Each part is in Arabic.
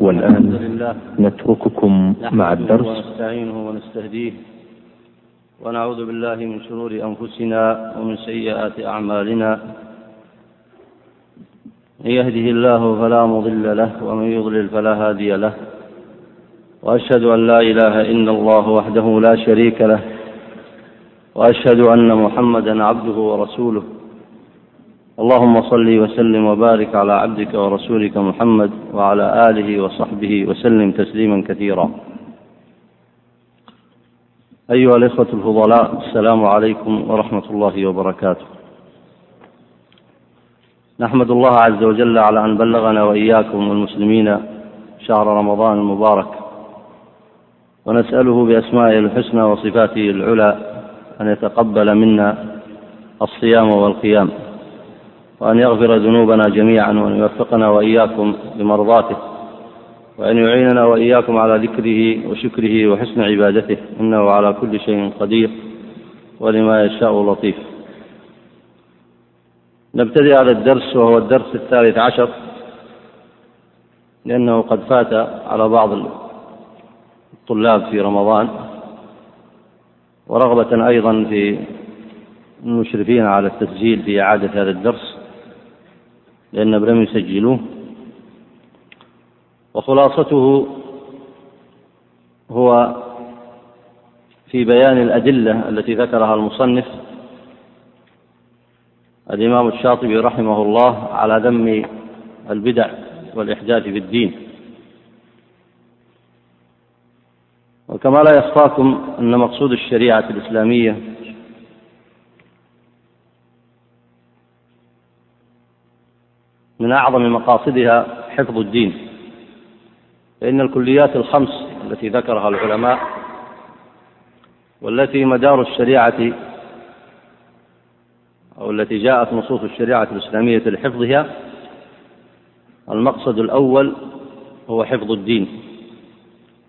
والآن نترككم مع الدرس. ونستعينه ونستهديه. ونعوذ بالله من شرور أنفسنا ومن سيئات أعمالنا. من يهده الله فلا مضل له ومن يضلل فلا هادي له. وأشهد أن لا إله إلا الله وحده لا شريك له. وأشهد أن محمدا عبده ورسوله. اللهم صل وسلم وبارك على عبدك ورسولك محمد وعلى آله وصحبه وسلم تسليما كثيرا. أيها الإخوة الفضلاء السلام عليكم ورحمة الله وبركاته. نحمد الله عز وجل على أن بلغنا وإياكم والمسلمين شهر رمضان المبارك. ونسأله بأسمائه الحسنى وصفاته العلى أن يتقبل منا الصيام والقيام. وأن يغفر ذنوبنا جميعا وأن يوفقنا وإياكم لمرضاته وأن يعيننا وإياكم على ذكره وشكره وحسن عبادته إنه على كل شيء قدير ولما يشاء لطيف. نبتدئ هذا الدرس وهو الدرس الثالث عشر لأنه قد فات على بعض الطلاب في رمضان ورغبة أيضا في المشرفين على التسجيل في إعادة هذا الدرس. لأنهم لم يسجلوه وخلاصته هو في بيان الأدلة التي ذكرها المصنف الإمام الشاطبي رحمه الله على ذم البدع والإحداث في الدين. وكما لا يخفاكم أن مقصود الشريعة الإسلامية من أعظم مقاصدها حفظ الدين. فإن الكليات الخمس التي ذكرها العلماء والتي مدار الشريعة أو التي جاءت نصوص الشريعة الإسلامية لحفظها المقصد الأول هو حفظ الدين.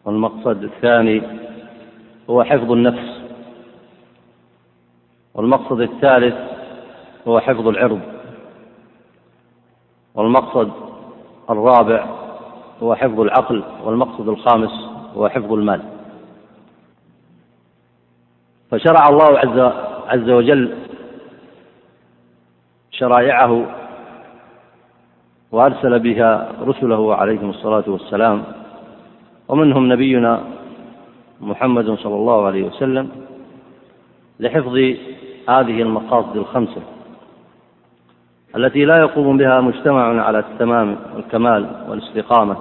والمقصد الثاني هو حفظ النفس. والمقصد الثالث هو حفظ العرض. والمقصد الرابع هو حفظ العقل والمقصد الخامس هو حفظ المال. فشرع الله عز عز وجل شرائعه وأرسل بها رسله عليهم الصلاة والسلام ومنهم نبينا محمد صلى الله عليه وسلم لحفظ هذه المقاصد الخمسة. التي لا يقوم بها مجتمع على التمام والكمال والاستقامة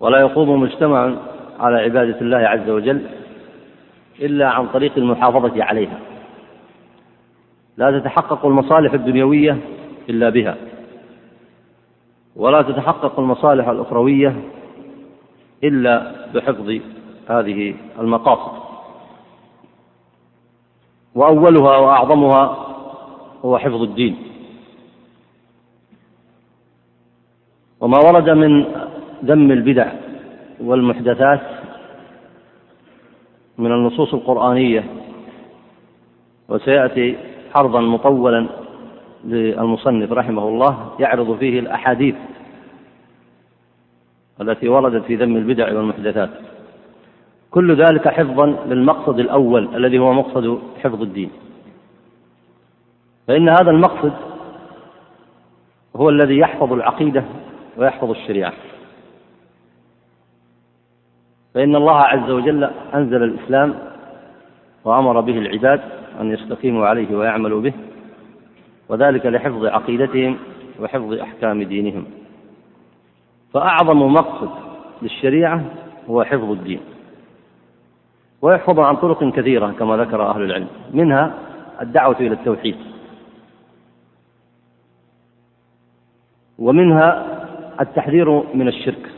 ولا يقوم مجتمع على عبادة الله عز وجل إلا عن طريق المحافظة عليها. لا تتحقق المصالح الدنيوية إلا بها ولا تتحقق المصالح الأخروية إلا بحفظ هذه المقاصد. وأولها وأعظمها هو حفظ الدين. وما ورد من ذم البدع والمحدثات من النصوص القرآنية وسيأتي عرضا مطولا للمصنف رحمه الله يعرض فيه الأحاديث التي وردت في ذم البدع والمحدثات. كل ذلك حفظا للمقصد الأول الذي هو مقصد حفظ الدين. فإن هذا المقصد هو الذي يحفظ العقيدة ويحفظ الشريعة. فإن الله عز وجل أنزل الإسلام وأمر به العباد أن يستقيموا عليه ويعملوا به وذلك لحفظ عقيدتهم وحفظ أحكام دينهم. فأعظم مقصد للشريعة هو حفظ الدين. ويحفظ عن طرق كثيرة كما ذكر أهل العلم منها الدعوة إلى التوحيد. ومنها التحذير من الشرك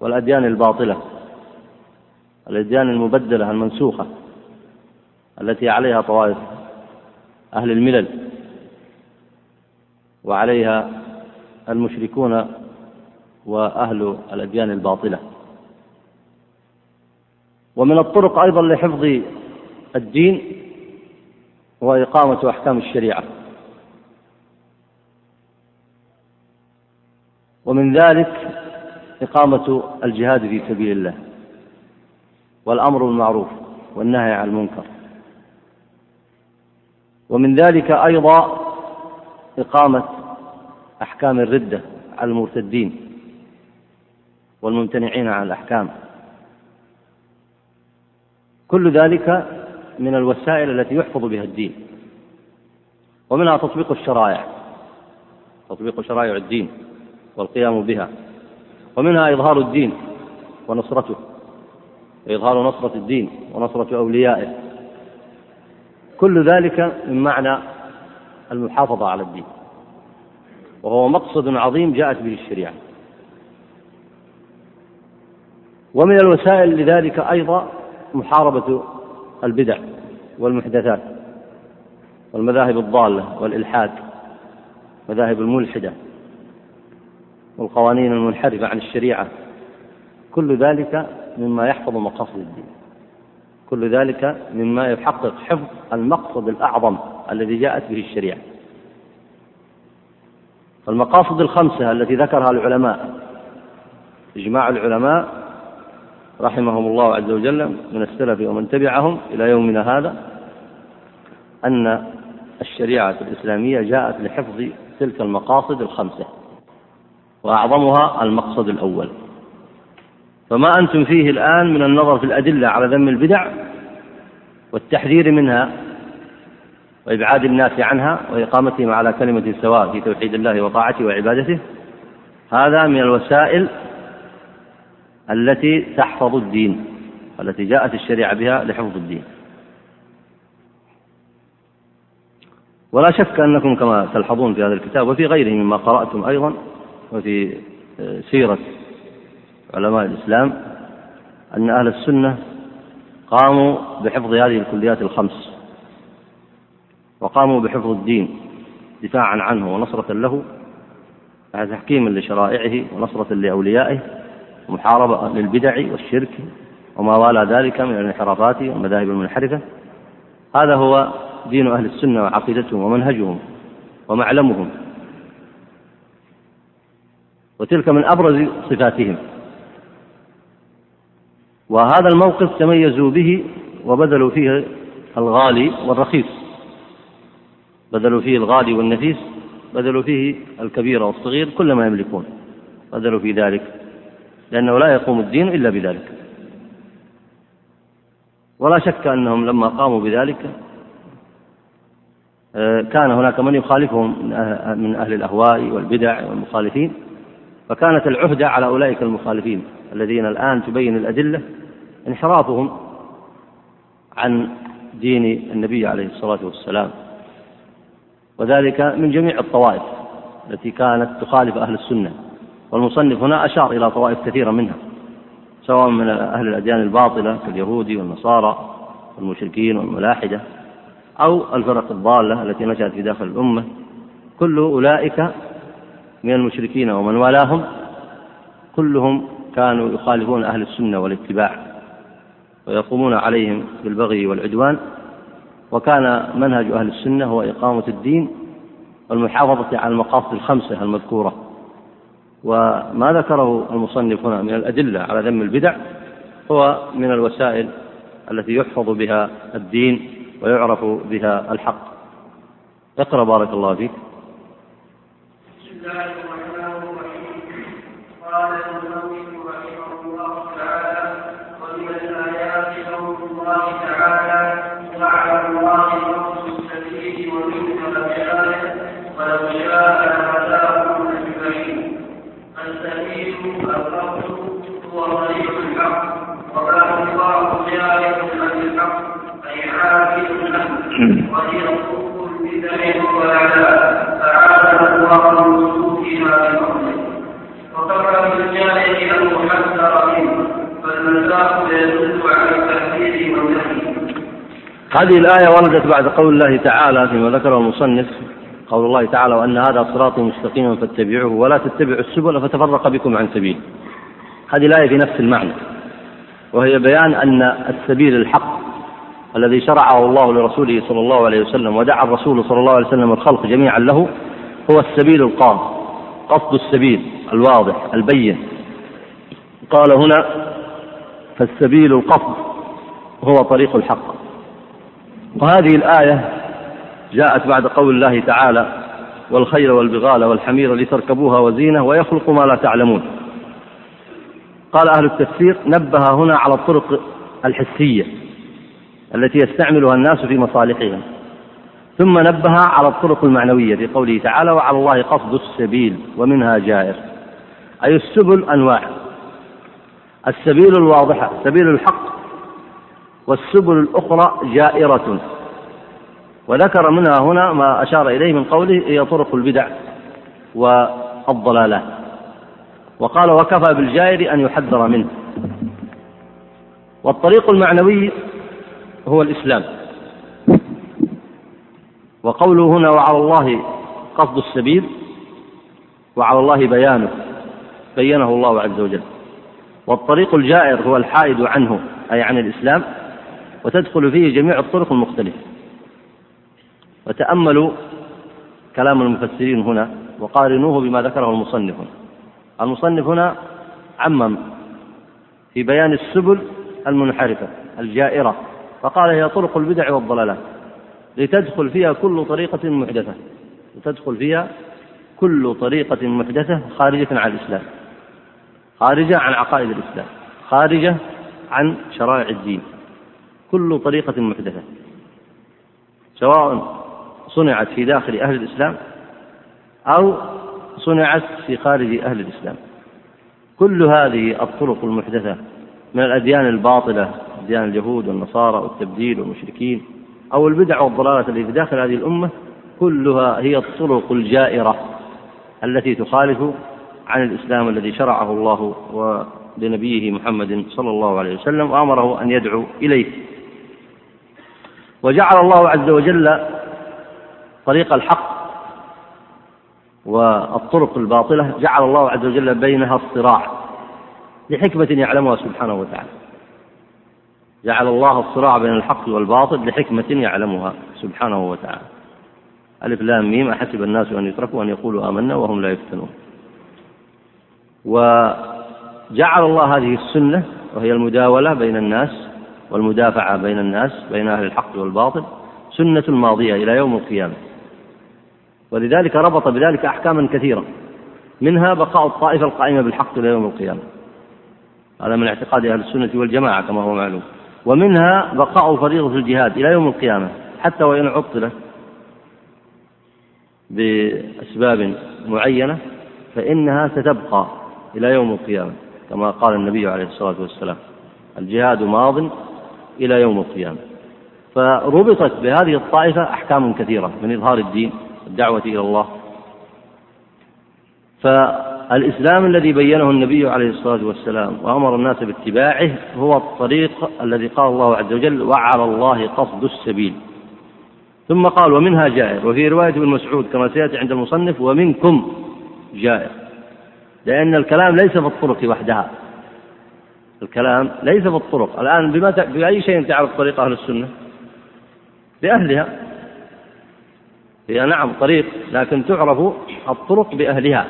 والأديان الباطلة الأديان المبدلة المنسوخة التي عليها طوائف أهل الملل وعليها المشركون وأهل الأديان الباطلة. ومن الطرق أيضا لحفظ الدين هو إقامة أحكام الشريعة. ومن ذلك إقامة الجهاد في سبيل الله والأمر بالمعروف والنهي عن المنكر. ومن ذلك أيضا إقامة أحكام الردة على المرتدين والممتنعين عن الأحكام. كل ذلك من الوسائل التي يحفظ بها الدين ومنها تطبيق الشرائع تطبيق شرائع الدين. والقيام بها. ومنها إظهار الدين ونصرته. إظهار نصرة الدين ونصرة أوليائه. كل ذلك من معنى المحافظة على الدين. وهو مقصد عظيم جاءت به الشريعة. ومن الوسائل لذلك أيضا محاربة البدع والمحدثات والمذاهب الضالة والإلحاد مذاهب الملحدة. والقوانين المنحرفة عن الشريعة. كل ذلك مما يحفظ مقاصد الدين. كل ذلك مما يحقق حفظ المقصد الأعظم الذي جاءت به الشريعة. المقاصد الخمسة التي ذكرها العلماء إجماع العلماء رحمهم الله عز وجل من السلف ومن تبعهم إلى يومنا هذا أن الشريعة الإسلامية جاءت لحفظ تلك المقاصد الخمسة. وأعظمها المقصد الأول. فما أنتم فيه الآن من النظر في الأدلة على ذم البدع والتحذير منها وإبعاد الناس عنها وإقامتهم على كلمة سواء في توحيد الله وطاعته وعبادته هذا من الوسائل التي تحفظ الدين التي جاءت الشريعة بها لحفظ الدين. ولا شك أنكم كما تلحظون في هذا الكتاب وفي غيره مما قرأتم أيضا وفي سيرة علماء الإسلام أن أهل السنة قاموا بحفظ هذه الكليات الخمس وقاموا بحفظ الدين دفاعا عنه ونصرة له تحكيما لشرائعه ونصرة لأوليائه ومحاربة للبدع والشرك وما والى ذلك من الانحرافات والمذاهب المنحرفة. هذا هو دين أهل السنة وعقيدتهم ومنهجهم ومعلمهم. وتلك من أبرز صفاتهم. وهذا الموقف تميزوا به وبذلوا فيه الغالي والرخيص. بذلوا فيه الغالي والنفيس بذلوا فيه الكبير والصغير كل ما يملكون. بذلوا في ذلك لأنه لا يقوم الدين إلا بذلك. ولا شك أنهم لما قاموا بذلك آه، كان هناك من يخالفهم من أهل الأهواء والبدع والمخالفين. فكانت العهدة على أولئك المخالفين الذين الآن تبين الأدلة انحرافهم عن دين النبي عليه الصلاة والسلام. وذلك من جميع الطوائف التي كانت تخالف أهل السنة. والمصنف هنا أشار إلى طوائف كثيرة منها سواء من أهل الأديان الباطلة كاليهود والنصارى والمشركين والملاحدة أو الفرق الضالة التي نشأت في داخل الأمة. كل أولئك من المشركين ومن والاهم كلهم كانوا يخالفون أهل السنة والاتباع ويقومون عليهم بالبغي والعدوان. وكان منهج أهل السنة هو إقامة الدين والمحافظة على المقاصد الخمسة المذكورة. وما ذكره المصنف هنا من الأدلة على ذم البدع هو من الوسائل التي يحفظ بها الدين ويعرف بها الحق. اقرأ بارك الله فيك. الله الرحمن الرحيم. قال المؤمن رحمه الله تعالى ومن الآيات قول الله تعالى وعلى الله قصد السبيل ومنك الآية ولو شاء لهداكم أجمعين السبيل القصد هو طريق الحق وكان الله جاهل عن الحق أي عابد له وهي صفوف البدع والعذاب فعاد الله من سلوكها بفضله وكفى بالجاهل أن محذر منه فالمساق يدل على التحذير والنهي هذه الآية وردت بعد قول الله تعالى فيما ذكره المصنف قول الله تعالى وأن هذا صراط مستقيما فاتبعوه ولا تتبعوا السبل فتفرق بكم عن سبيل. هذه الآية في نفس المعنى وهي بيان أن السبيل الحق الذي شرعه الله لرسوله صلى الله عليه وسلم ودعا الرسول صلى الله عليه وسلم الخلق جميعا له هو السبيل القام قصد السبيل الواضح البين. قال هنا فالسبيل القصد هو طريق الحق. وهذه الآية جاءت بعد قول الله تعالى والخيل والبغال والحمير لتركبوها وزينة ويخلق ما لا تعلمون قال أهل التفسير نبه هنا على الطرق الحسية التي يستعملها الناس في مصالحهم ثم نبه على الطرق المعنوية في قوله تعالى وعلى الله قصد السبيل ومنها جائر أي السبل أنواع. السبيل الواضحة سبيل الحق والسبل الأخرى جائرة. وذكر منها هنا ما أشار إليه من قوله هي طرق البدع والضلالات وقال وكفى بالجائر أن يحذر منه. والطريق المعنوي هو الإسلام. وقوله هنا وعلى الله قصد السبيل وعلى الله بيانه. بينه الله عز وجل. والطريق الجائر هو الحائد عنه أي عن الإسلام. وتدخل فيه جميع الطرق المختلفة. وتأملوا كلام المفسرين هنا وقارنوه بما ذكره المصنف المصنف هنا عمم في بيان السبل المنحرفة الجائرة فقال هي طرق البدع والضلالات. لتدخل فيها كل طريقة محدثة. لتدخل فيها كل طريقة محدثة خارجة عن الإسلام. خارجة عن عقائد الإسلام. خارجة عن شرائع الدين. كل طريقة محدثة. سواء صنعت في داخل أهل الإسلام أو صنعت في خارج أهل الإسلام. كل هذه الطرق المحدثة من الأديان الباطلة أديان اليهود والنصارى والتبديل والمشركين أو البدع والضلالات التي في داخل هذه الأمة كلها هي الطرق الجائرة التي تخالف عن الإسلام الذي شرعه الله ولنبيه محمد صلى الله عليه وسلم وأمره أن يدعو إليه. وجعل الله عز وجل طريق الحق والطرق الباطلة جعل الله عز وجل بينها الصراع لحكمة يعلمها سبحانه وتعالى. جعل الله الصراع بين الحق والباطل لحكمة يعلمها سبحانه وتعالى. ألف لام ميم أحسب الناس أن يتركوا أن يقولوا آمنا وهم لا يفتنون. وجعل الله هذه السنة وهي المداولة بين الناس والمدافعة بين الناس بين أهل الحق والباطل سنة ماضية إلى يوم القيامة. ولذلك ربط بذلك أحكاما كثيرة. منها بقاء الطائفة القائمة بالحق إلى يوم القيامة. هذا من اعتقاد أهل السنة والجماعة كما هو معلوم. ومنها بقاء فريضة الجهاد إلى يوم القيامة حتى وإن عطلت بأسباب معينة فإنها ستبقى إلى يوم القيامة كما قال النبي عليه الصلاة والسلام. الجهاد ماض إلى يوم القيامة. فربطت بهذه الطائفة أحكام كثيرة من إظهار الدين الدعوة إلى الله. فالإسلام الذي بينه النبي عليه الصلاة والسلام وأمر الناس باتباعه هو الطريق الذي قال الله عز وجل وعلى الله قصد السبيل ثم قال ومنها جائر وفي رواية ابن مسعود كما سيأتي عند المصنف ومنكم جائر لأن الكلام ليس في الطرق وحدها. الكلام ليس في الطرق الآن بما بأي شيء تعرف طريق أهل السنة؟ بأهلها. هي نعم طريق لكن تعرف الطرق بأهلها.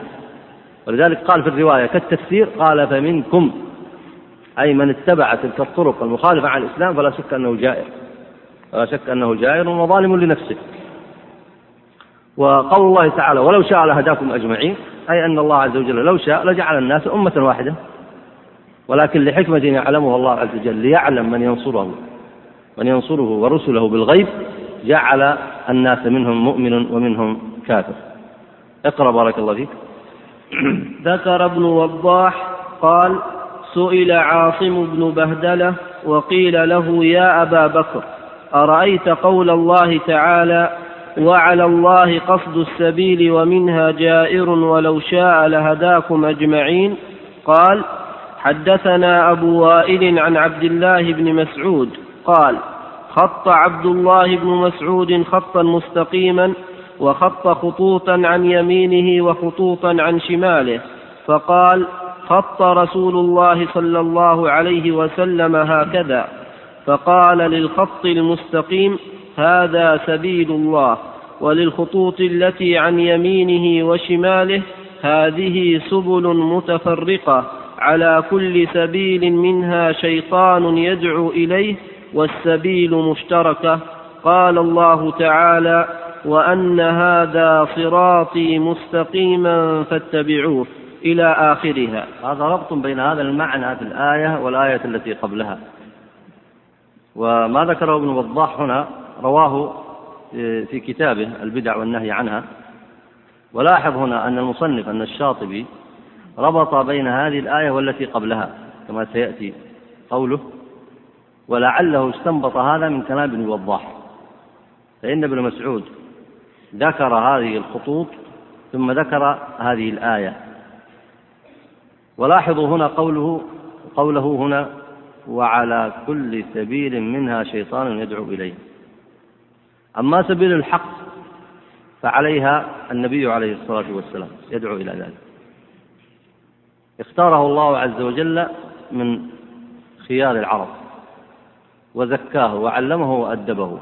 ولذلك قال في الرواية كالتفسير قال فمنكم. أي من اتبع تلك الطرق المخالفة عن الإسلام فلا شك أنه جائر. فلا شك أنه جائر وظالم لنفسه. وقول الله تعالى ولو شاء لهداكم أجمعين. أي أن الله عز وجل لو شاء لجعل الناس أمة واحدة. ولكن لحكمة يعلمها الله عز وجل ليعلم من ينصره من ينصره ورسله بالغيب جعل الناس منهم مؤمن ومنهم كافر. اقرأ بارك الله فيك. ذكر ابن وضاح قال سئل عاصم بن بهدلة وقيل له يا أبا بكر أرأيت قول الله تعالى وعلى الله قصد السبيل ومنها جائر ولو شاء لهداكم أجمعين؟ قال حدثنا أبو وائل عن عبد الله بن مسعود قال خط عبد الله بن مسعود خطا مستقيما وخط خطوطا عن يمينه وخطوطا عن شماله فقال خط رسول الله صلى الله عليه وسلم هكذا فقال للخط المستقيم هذا سبيل الله وللخطوط التي عن يمينه وشماله هذه سبل متفرقة. على كل سبيل منها شيطان يدعو إليه والسبيل مشتركة. قال الله تعالى وأن هذا صراطي مستقيما فاتبعوه إلى آخرها. هذا ربط بين هذا المعنى في الآية والآية التي قبلها. وما ذكره ابن وضاح هنا رواه في كتابه البدع والنهي عنها. ولاحظ هنا أن المصنف أن الشاطبي ربط بين هذه الآية والتي قبلها كما سيأتي قوله ولعله استنبط هذا من كلام ابن وضاح فإن ابن مسعود ذكر هذه الخطوط ثم ذكر هذه الآية. ولاحظوا هنا قوله قوله هنا وعلى كل سبيل منها شيطان يدعو إليه أما سبيل الحق فعليها النبي عليه الصلاة والسلام يدعو إلى ذلك. اختاره الله عز وجل من خيار العرب وزكاه وعلمه وأدبه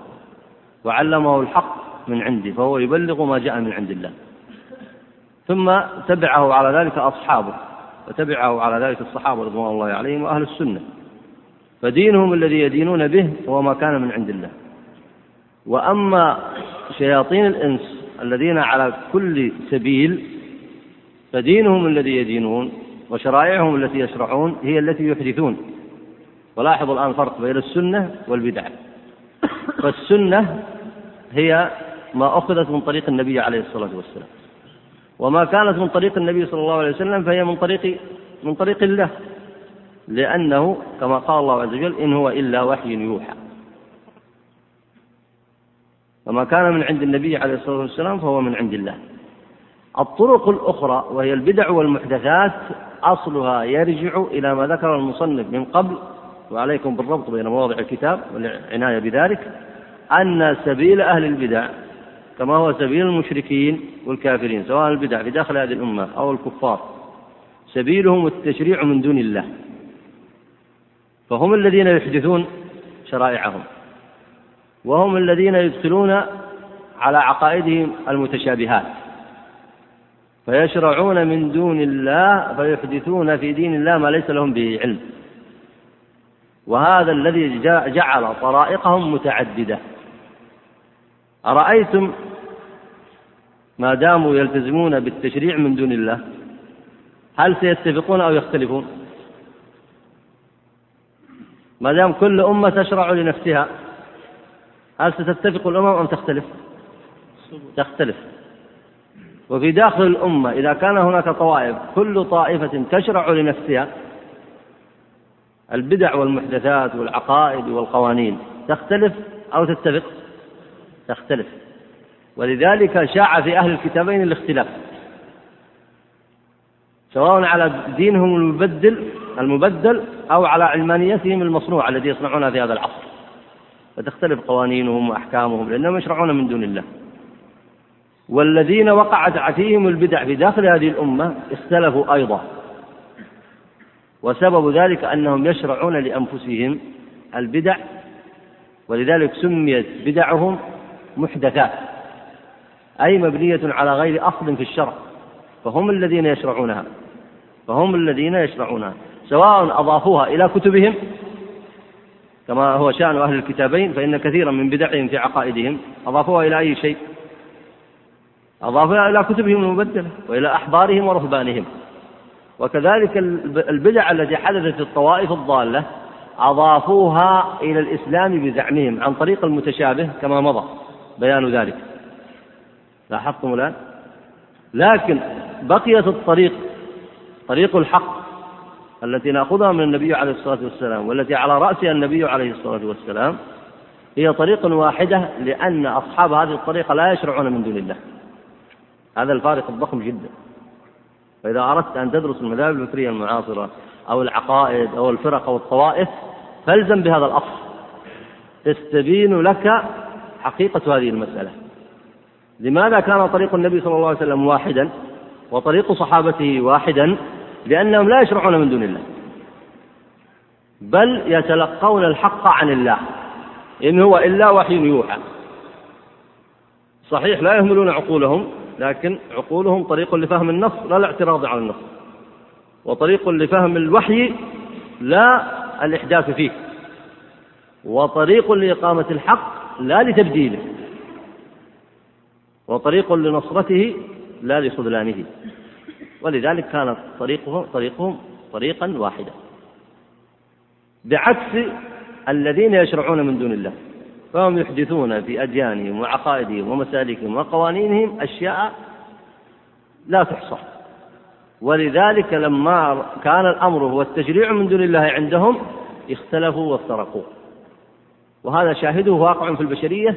وعلمه الحق من عنده فهو يبلغ ما جاء من عند الله. ثم تبعه على ذلك أصحابه وتبعه على ذلك الصحابة رضوان الله عليهم وأهل السنة. فدينهم الذي يدينون به هو ما كان من عند الله. وأما شياطين الإنس الذين على كل سبيل فدينهم الذي يدينون وشرائعهم التي يشرعون هي التي يحدثون. ولاحظوا الآن فرق بين السنة والبدع. فالسنة هي ما أخذت من طريق النبي عليه الصلاة والسلام. وما كانت من طريق النبي صلى الله عليه وسلم فهي من طريق من طريق الله. لأنه كما قال الله عز وجل إن هو إلا وحي يوحى. وما كان من عند النبي عليه الصلاة والسلام فهو من عند الله. الطرق الأخرى وهي البدع والمحدثات أصلها يرجع إلى ما ذكر المصنف من قبل وعليكم بالربط بين مواضع الكتاب والعناية بذلك أن سبيل أهل البدع كما هو سبيل المشركين والكافرين سواء البدع في داخل هذه الأمة أو الكفار سبيلهم التشريع من دون الله. فهم الذين يحدثون شرائعهم وهم الذين يدخلون على عقائدهم المتشابهات. فيشرعون من دون الله فيحدثون في دين الله ما ليس لهم به علم. وهذا الذي جعل طرائقهم متعددة. أرأيتم ما داموا يلتزمون بالتشريع من دون الله؟ هل سيتفقون أو يختلفون؟ ما دام كل أمة تشرع لنفسها هل ستتفق الأمم أم تختلف؟ تختلف. وفي داخل الأمة إذا كان هناك طوائف كل طائفة تشرع لنفسها. البدع والمحدثات والعقائد والقوانين تختلف أو تتفق؟ تختلف. ولذلك شاع في أهل الكتابين الاختلاف. سواء على دينهم المبدل المبدل أو على علمانيتهم المصنوعة التي يصنعونها في هذا العصر. فتختلف قوانينهم وأحكامهم لأنهم يشرعون من دون الله. والذين وقعت فيهم البدع في داخل هذه الأمة اختلفوا أيضا. وسبب ذلك أنهم يشرعون لأنفسهم البدع ولذلك سميت بدعهم محدثات أي مبنية على غير أصل في الشرع فهم الذين يشرعونها فهم الذين يشرعونها سواء أضافوها إلى كتبهم كما هو شأن أهل الكتابين فإن كثيرا من بدعهم في عقائدهم أضافوها إلى أي شيء؟ أضافوها إلى كتبهم المبدلة وإلى أحبارهم ورهبانهم. وكذلك البدع التي حدثت في الطوائف الضالة أضافوها إلى الإسلام بزعمهم عن طريق المتشابه كما مضى بيان ذلك. لاحظتم الآن؟ لكن بقيت الطريق طريق الحق التي نأخذها من النبي عليه الصلاة والسلام والتي على راسها النبي عليه الصلاة والسلام هي طريق واحدة لأن أصحاب هذه الطريقة لا يشرعون من دون الله. هذا الفارق الضخم جدا. فإذا أردت أن تدرس المذاهب الفكريه المعاصرة أو العقائد أو الفرق أو الطوائف فالزم بهذا الأصل. تستبين لك حقيقة هذه المسألة. لماذا كان طريق النبي صلى الله عليه وسلم واحدا وطريق صحابته واحدا؟ لأنهم لا يشرعون من دون الله. بل يتلقون الحق عن الله. إن هو إلا وحي يوحى. صحيح لا يهملون عقولهم. لكن عقولهم طريق لفهم النص لا الاعتراض على النص. وطريق لفهم الوحي لا الإحداث فيه. وطريق لإقامة الحق لا لتبديله. وطريق لنصرته لا لخذلانه. ولذلك كانت طريقهم طريقهم طريقا واحدا. بعكس الذين يشرعون من دون الله. فهم يحدثون في أديانهم وعقائدهم ومسالكهم وقوانينهم أشياء لا تحصى. ولذلك لما كان الأمر هو التشريع من دون الله عندهم اختلفوا وافترقوا. وهذا شاهده واقع في البشرية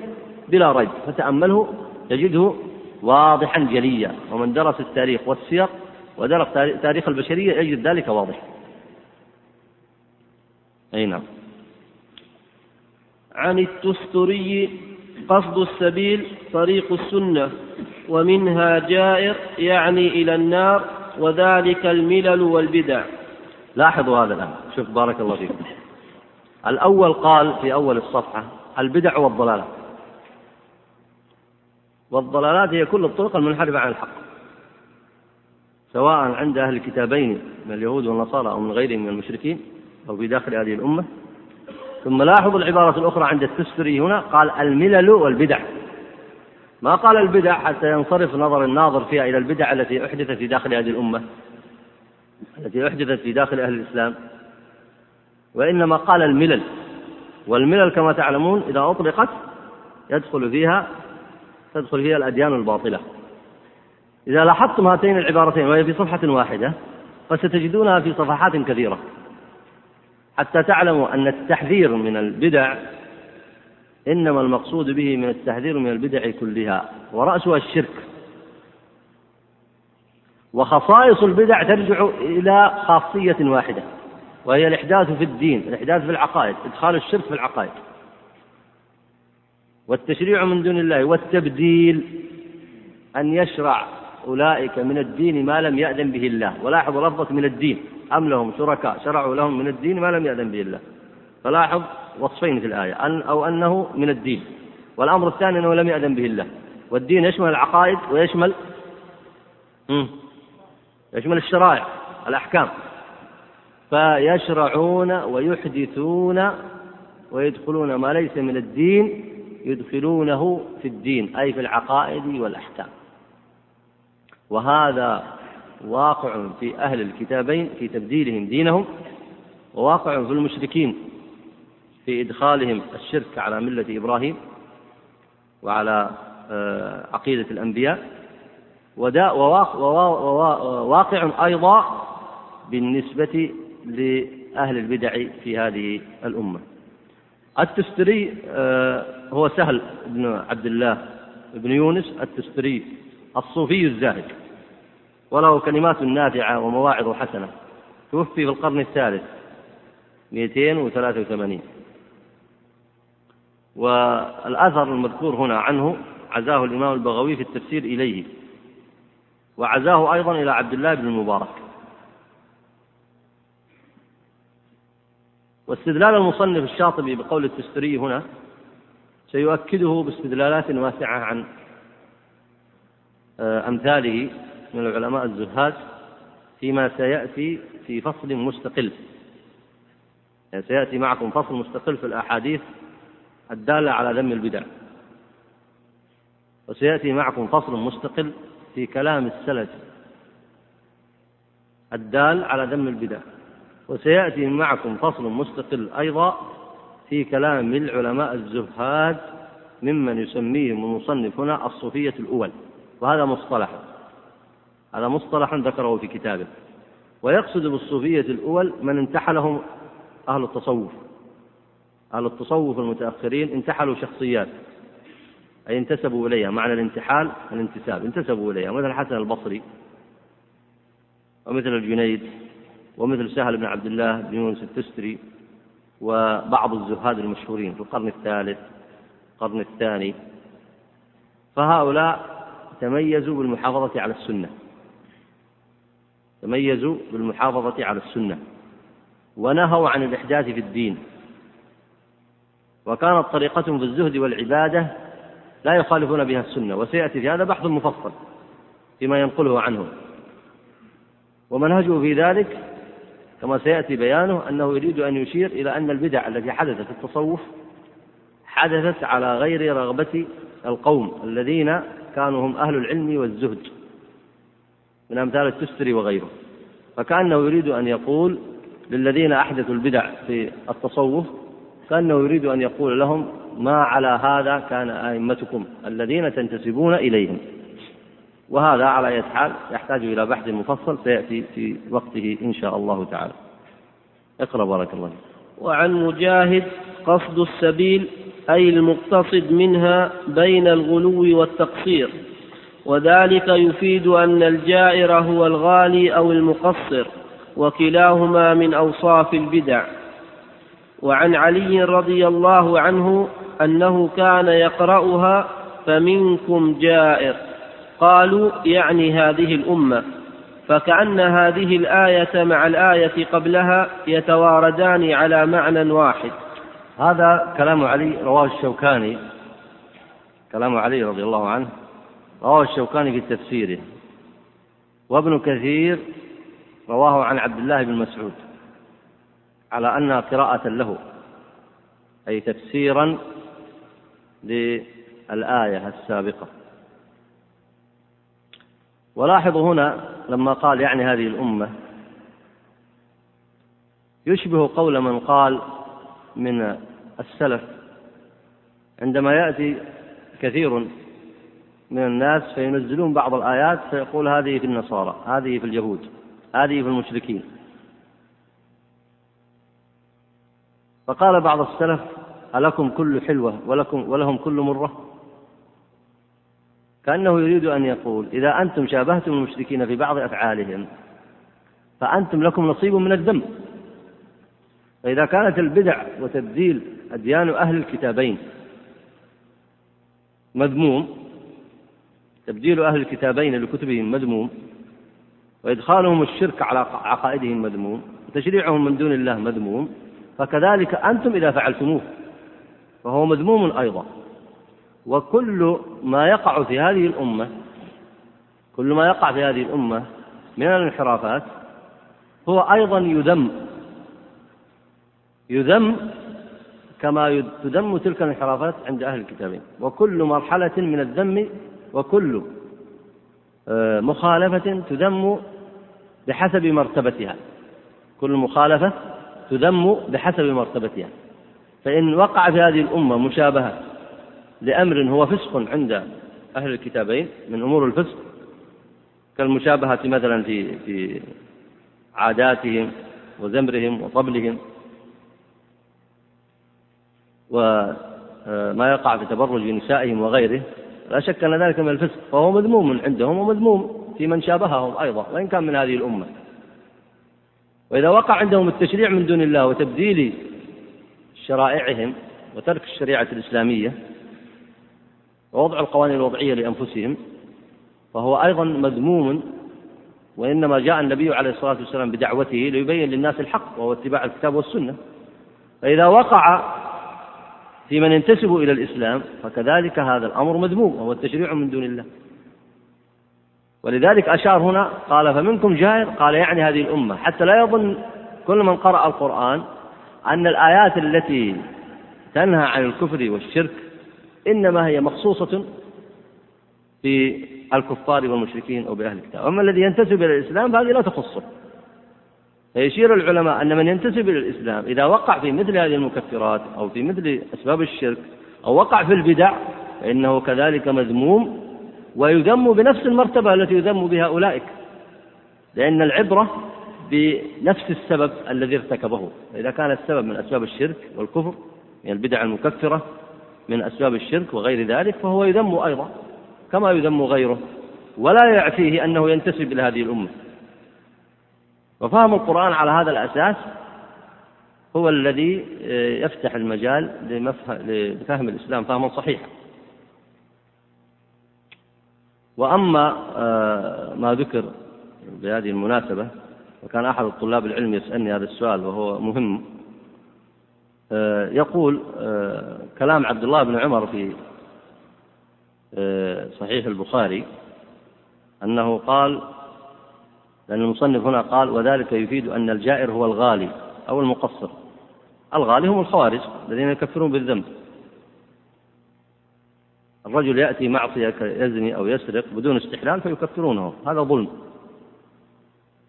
بلا ريب فتأمله تجده واضحا جليا. ومن درس التاريخ والسير ودرس تاريخ البشرية يجد ذلك واضحا أي نعم. عن التستري قصد السبيل طريق السنة ومنها جائر يعني إلى النار وذلك الملل والبدع. لاحظوا هذا الآن. شوف بارك الله فيكم. الأول قال في أول الصفحة البدع والضلالات. والضلالات هي كل الطرق المنحرفة عن الحق. سواء عند أهل الكتابين من اليهود والنصارى أو من غيرهم من المشركين أو في داخل هذه الأمة ثم لاحظوا العبارة الأخرى عند التستري هنا قال الملل والبدع. ما قال البدع حتى ينصرف نظر الناظر فيها إلى البدع التي أحدثت في داخل هذه الأمة التي أحدثت في داخل أهل الإسلام. وإنما قال الملل. والملل كما تعلمون إذا أطلقت يدخل فيها تدخل فيها الأديان الباطلة. إذا لاحظتم هاتين العبارتين وهي في صفحة واحدة فستجدونها في صفحات كثيرة. حتى تعلموا أن التحذير من البدع إنما المقصود به من التحذير من البدع كلها ورأسها الشرك. وخصائص البدع ترجع إلى خاصية واحدة وهي الإحداث في الدين الإحداث في العقائد إدخال الشرك في العقائد. والتشريع من دون الله والتبديل أن يشرع أولئك من الدين ما لم يأذن به الله ولاحظوا لفظة من الدين. أم لهم شركاء شرعوا لهم من الدين ما لم يأذن به الله. فلاحظ وصفين في الآية أن أو أنه من الدين. والأمر الثاني أنه لم يأذن به الله. والدين يشمل العقائد ويشمل يشمل الشرائع الأحكام. فيشرعون ويحدثون ويدخلون ما ليس من الدين يدخلونه في الدين أي في العقائد والأحكام. وهذا واقع في أهل الكتابين في تبديلهم دينهم وواقع في المشركين في إدخالهم الشرك على ملة إبراهيم وعلى آه، عقيدة الأنبياء. وواقع أيضا بالنسبة لأهل البدع في هذه الأمة. التستري آه، هو سهل بن عبد الله بن يونس التستري الصوفي الزاهد. وله كلمات نافعة ومواعظ حسنة. توفي في القرن الثالث 283 والأثر المذكور هنا عنه عزاه الإمام البغوي في التفسير إليه وعزاه أيضا إلى عبد الله بن المبارك. واستدلال المصنف الشاطبي بقول التستري هنا سيؤكده باستدلالات واسعة عن آه، أمثاله. من العلماء الزهاد فيما سيأتي في فصل مستقل. يعني سيأتي معكم فصل مستقل في الأحاديث الدالة على ذم البدع. وسيأتي معكم فصل مستقل في كلام السلف الدال على ذم البدع. وسيأتي معكم فصل مستقل أيضا في كلام العلماء الزهاد ممن يسميهم المصنف هنا الصوفية الأول. وهذا مصطلح. هذا مصطلح ذكره في كتابه. ويقصد بالصوفية الأول من انتحلهم أهل التصوف. أهل التصوف المتأخرين انتحلوا شخصيات. أي انتسبوا إليها معنى الانتحال الانتساب. انتسبوا إليها مثل الحسن البصري ومثل الجنيد ومثل سهل بن عبد الله بن يونس التستري وبعض الزهاد المشهورين في القرن الثالث القرن الثاني. فهؤلاء تميزوا بالمحافظة على السنة. تميزوا بالمحافظة على السنة ونهوا عن الإحداث في الدين. وكانت طريقتهم في الزهد والعبادة لا يخالفون بها السنة وسيأتي في هذا بحث مفصل فيما ينقله عنهم. ومنهجه في ذلك كما سيأتي بيانه أنه يريد أن يشير إلى أن البدع التي حدثت في التصوف حدثت على غير رغبة القوم الذين كانوا هم أهل العلم والزهد. من أمثال التستري وغيره. فكأنه يريد أن يقول للذين أحدثوا البدع في التصوف كأنه يريد أن يقول لهم ما على هذا كان أئمتكم الذين تنتسبون إليهم. وهذا على أي حال يحتاج إلى بحث مفصل سيأتي في وقته إن شاء الله تعالى. اقرأ بارك الله وعن مجاهد قصد السبيل أي المقتصد منها بين الغلو والتقصير. وذلك يفيد أن الجائر هو الغالي أو المقصر وكلاهما من أوصاف البدع. وعن علي رضي الله عنه أنه كان يقرأها فمنكم جائر. قالوا يعني هذه الأمة. فكأن هذه الآية مع الآية قبلها يتواردان على معنى واحد. هذا كلام علي رواه الشوكاني. كلام علي رضي الله عنه. رواه الشوكاني في تفسيره. وابن كثير رواه عن عبد الله بن مسعود على أنها قراءة له أي تفسيرا للآية السابقة. ولاحظوا هنا لما قال يعني هذه الأمة يشبه قول من قال من السلف عندما يأتي كثير من الناس فينزلون بعض الآيات فيقول هذه في النصارى هذه في اليهود هذه في المشركين. فقال بعض السلف ألكم كل حلوة ولكم ولهم كل مرة؟ كأنه يريد أن يقول إذا أنتم شابهتم المشركين في بعض أفعالهم فأنتم لكم نصيب من الذنب فإذا كانت البدع وتبديل أديان أهل الكتابين مذموم تبديل أهل الكتابين لكتبهم مذموم وإدخالهم الشرك على عقائدهم مذموم وتشريعهم من دون الله مذموم فكذلك أنتم إذا فعلتموه فهو مذموم أيضا. وكل ما يقع في هذه الأمة كل ما يقع في هذه الأمة من الانحرافات هو أيضا يذم يذم كما تذم تلك الانحرافات عند أهل الكتابين. وكل مرحلة من الذم وكل آه، مخالفة تذم بحسب مرتبتها. كل مخالفة تذم بحسب مرتبتها. فإن وقع في هذه الأمة مشابهة لأمر هو فسق عند أهل الكتابين من أمور الفسق كالمشابهة مثلا في في عاداتهم وزمرهم وطبلهم وما يقع في تبرج نسائهم وغيره. لا شك أن ذلك من الفسق فهو مذموم عندهم ومذموم في من شابههم أيضا وإن كان من هذه الأمة. وإذا وقع عندهم التشريع من دون الله وتبديل شرائعهم وترك الشريعة الإسلامية ووضع القوانين الوضعية لأنفسهم فهو أيضا مذموم وإنما جاء النبي عليه الصلاة والسلام بدعوته ليبين للناس الحق وهو اتباع الكتاب والسنة. فإذا وقع في من ينتسب إلى الإسلام فكذلك هذا الأمر مذموم وهو التشريع من دون الله. ولذلك أشار هنا قال فمنكم جائر قال يعني هذه الأمة. حتى لا يظن كل من قرأ القرآن أن الآيات التي تنهى عن الكفر والشرك إنما هي مخصوصة بالكفار والمشركين أو بأهل الكتاب. أما الذي ينتسب إلى الإسلام فهذه لا تخصه. فيشير العلماء أن من ينتسب إلى الإسلام إذا وقع في مثل هذه المكفرات أو في مثل أسباب الشرك أو وقع في البدع فإنه كذلك مذموم ويذم بنفس المرتبة التي يذم بها أولئك لأن العبرة بنفس السبب الذي ارتكبه. إذا كان السبب من أسباب الشرك والكفر من البدع المكفرة من أسباب الشرك وغير ذلك فهو يذم أيضا كما يذم غيره ولا يعفيه أنه ينتسب إلى هذه الأمة. وفهم القرآن على هذا الأساس هو الذي آه، يفتح المجال لفهم الإسلام فهما صحيحا. وأما آه، ما ذكر بهذه المناسبة وكان أحد الطلاب العلم يسألني هذا السؤال وهو مهم آه، يقول كلام عبد الله بن عمر في صحيح البخاري أنه قال لأن المصنف هنا قال وذلك يفيد أن الجائر هو الغالي أو المقصر. الغالي هم الخوارج الذين يكفرون بالذنب. الرجل يأتي معصية يزني أو يسرق بدون استحلال فيكفرونه هذا ظلم.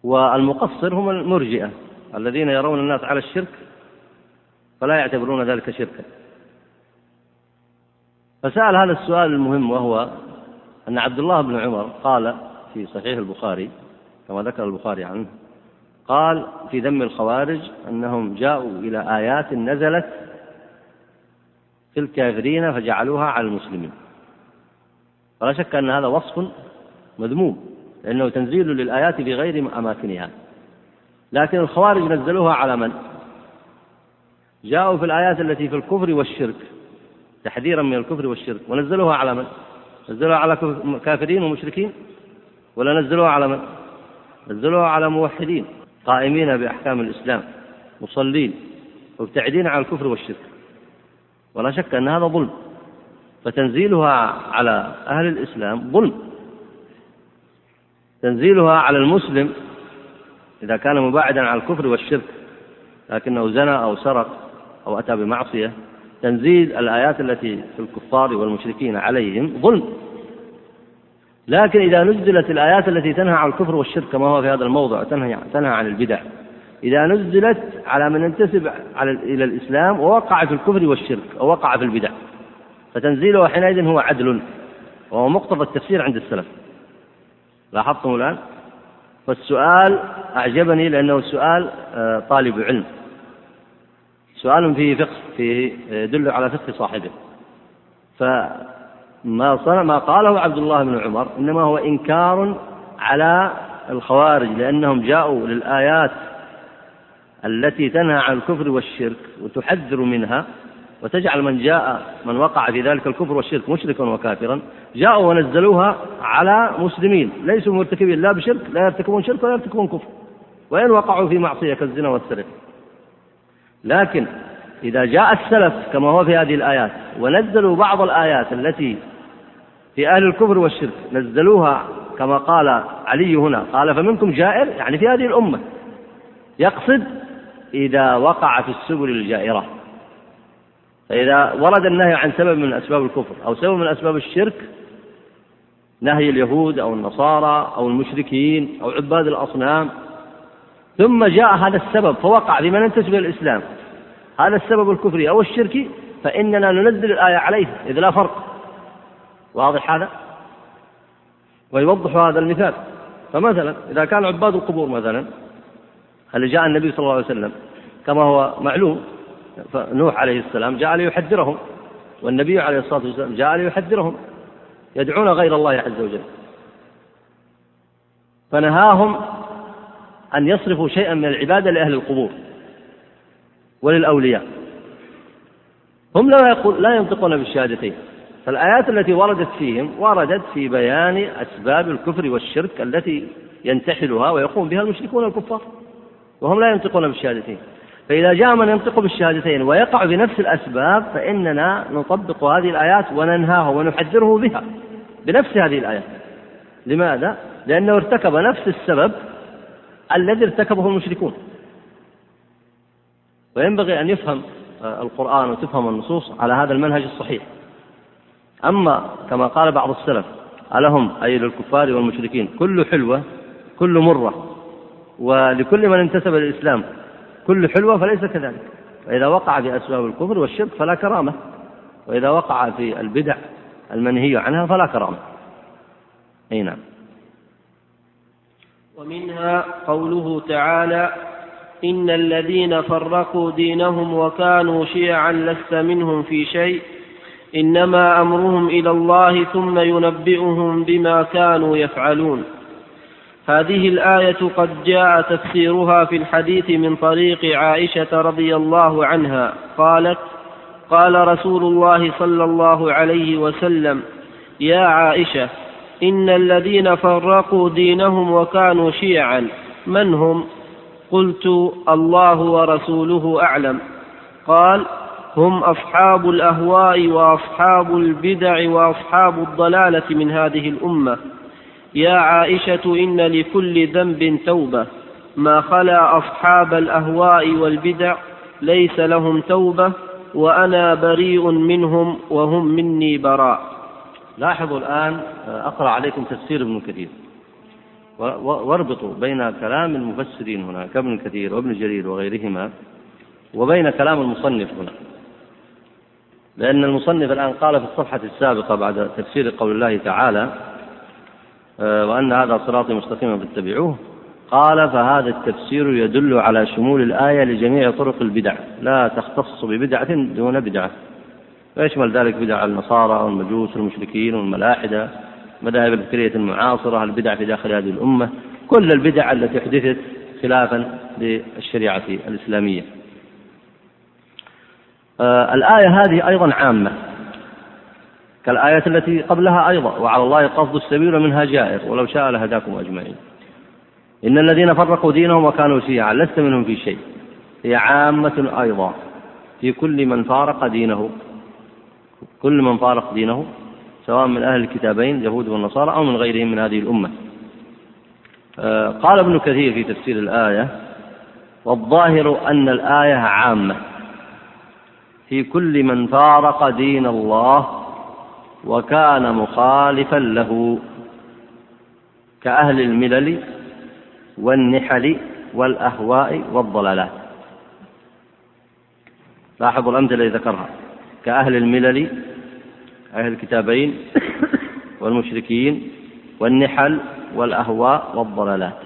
والمقصر هم المرجئة الذين يرون الناس على الشرك فلا يعتبرون ذلك شركا. فسأل هذا السؤال المهم وهو أن عبد الله بن عمر قال في صحيح البخاري كما ذكر البخاري عنه قال في ذم الخوارج أنهم جاءوا إلى آيات نزلت في الكافرين فجعلوها على المسلمين فلا شك أن هذا وصف مذموم لأنه تنزيل للآيات في غير أماكنها لكن الخوارج نزلوها على من؟ جاءوا في الآيات التي في الكفر والشرك تحذيرا من الكفر والشرك ونزلوها على من؟ نزلوها على كافرين ومشركين ولا نزلوها على من؟ نزلوها على موحدين قائمين بأحكام الإسلام مصلين مبتعدين عن الكفر والشرك. ولا شك أن هذا ظلم. فتنزيلها على أهل الإسلام ظلم. تنزيلها على المسلم إذا كان مباعدا عن الكفر والشرك لكنه زنى أو سرق أو أتى بمعصية تنزيل الآيات التي في الكفار والمشركين عليهم ظلم. لكن إذا نزلت الآيات التي تنهى عن الكفر والشرك كما هو في هذا الموضع تنهى تنهى عن البدع. إذا نزلت على من ينتسب على إلى الإسلام ووقع في الكفر والشرك أو وقع في البدع. فتنزيله حينئذ هو عدل وهو مقتضى التفسير عند السلف. لاحظتم الآن؟ فالسؤال أعجبني لأنه سؤال آه، طالب علم. سؤال فيه فقه فيه يدل على فقه صاحبه. فما صنع ما قاله عبد الله بن عمر إنما هو إنكار على الخوارج لأنهم جاءوا للآيات التي تنهى عن الكفر والشرك وتحذر منها وتجعل من جاء من وقع في ذلك الكفر والشرك مشركا وكافرا جاءوا ونزلوها على مسلمين ليسوا مرتكبين لا بشرك لا يرتكبون شرك ولا يرتكبون كفر وإن وقعوا في معصية كالزنا والسرقة. لكن إذا جاء السلف كما هو في هذه الآيات ونزلوا بعض الآيات التي في أهل الكفر والشرك نزلوها كما قال علي هنا قال فمنكم جائر؟ يعني في هذه الأمة. يقصد إذا وقع في السبل الجائرة. فإذا ورد النهي عن سبب من أسباب الكفر أو سبب من أسباب الشرك نهي اليهود أو النصارى أو المشركين أو عباد الأصنام. ثم جاء هذا السبب فوقع لمن ينتسب إلى الإسلام. هذا السبب الكفري أو الشركي فإننا ننزل الآية عليه إذ لا فرق. واضح هذا؟ ويوضح هذا المثال. فمثلا إذا كان عباد القبور مثلا هل جاء النبي صلى الله عليه وسلم كما هو معلوم فنوح عليه السلام جاء ليحذرهم والنبي عليه الصلاة والسلام جاء ليحذرهم يدعون غير الله عز وجل. فنهاهم أن يصرفوا شيئا من العبادة لأهل القبور وللأولياء. هم لا يقول لا ينطقون بالشهادتين. فالآيات التي وردت فيهم وردت في بيان أسباب الكفر والشرك التي ينتحلها ويقوم بها المشركون الكفار وهم لا ينطقون بالشهادتين. فإذا جاء من ينطق بالشهادتين ويقع بنفس الأسباب فإننا نطبق هذه الآيات وننهاه ونحذره بها بنفس هذه الآيات. لماذا؟ لأنه ارتكب نفس السبب الذي ارتكبه المشركون. وينبغي أن يفهم القرآن وتفهم النصوص على هذا المنهج الصحيح. أما كما قال بعض السلف ألهم أي للكفار والمشركين؟ كل حلوة كل مرة. ولكل من انتسب للإسلام كل حلوة فليس كذلك. فإذا وقع في أسباب الكفر والشرك فلا كرامة. وإذا وقع في البدع المنهي عنها فلا كرامة. أي نعم. ومنها قوله تعالى إن الذين فرقوا دينهم وكانوا شيعا لست منهم في شيء. إنما أمرهم إلى الله ثم ينبئهم بما كانوا يفعلون. هذه الآية قد جاء تفسيرها في الحديث من طريق عائشة رضي الله عنها. قالت قال رسول الله صلى الله عليه وسلم يا عائشة إن الذين فرقوا دينهم وكانوا شيعا من هم؟ قلت الله ورسوله أعلم. قال هم أصحاب الأهواء وأصحاب البدع وأصحاب الضلالة من هذه الأمة. يا عائشة إن لكل ذنب توبة. ما خلا أصحاب الأهواء والبدع ليس لهم توبة وأنا بريء منهم وهم مني براء. لاحظوا الآن أقرأ عليكم تفسير ابن كثير. واربطوا بين كلام المفسرين هنا كابن كثير وابن جرير وغيرهما وبين كلام المصنف هنا. لأن المصنف الآن قال في الصفحة السابقة بعد تفسير قول الله تعالى آه، وأن هذا صراطي مستقيما فاتبعوه. قال فهذا التفسير يدل على شمول الآية لجميع طرق البدع. لا تختص ببدعة دون بدعة. ويشمل ذلك بدع النصارى والمجوس والمشركين والملاحدة مذاهب الفكرية المعاصرة البدع في داخل هذه الأمة. كل البدع التي حدثت خلافا للشريعة الإسلامية. الآية هذه أيضا عامة كالآية التي قبلها أيضا وعلى الله قصد السبيل منها جائر ولو شاء لهداكم أجمعين. إن الذين فرقوا دينهم وكانوا شيعا لست منهم في شيء. هي عامة أيضا. في كل من فارق دينه كل من فارق دينه سواء من أهل الكتابين اليهود والنصارى أو من غيرهم من هذه الأمة. آه، قال ابن كثير في تفسير الآية والظاهر أن الآية عامة. في كل من فارق دين الله وكان مخالفا له كأهل الملل والنحل والأهواء والضلالات. لاحظوا الأمثلة التي ذكرها. كأهل الملل أهل الكتابين والمشركين والنحل والأهواء والضلالات.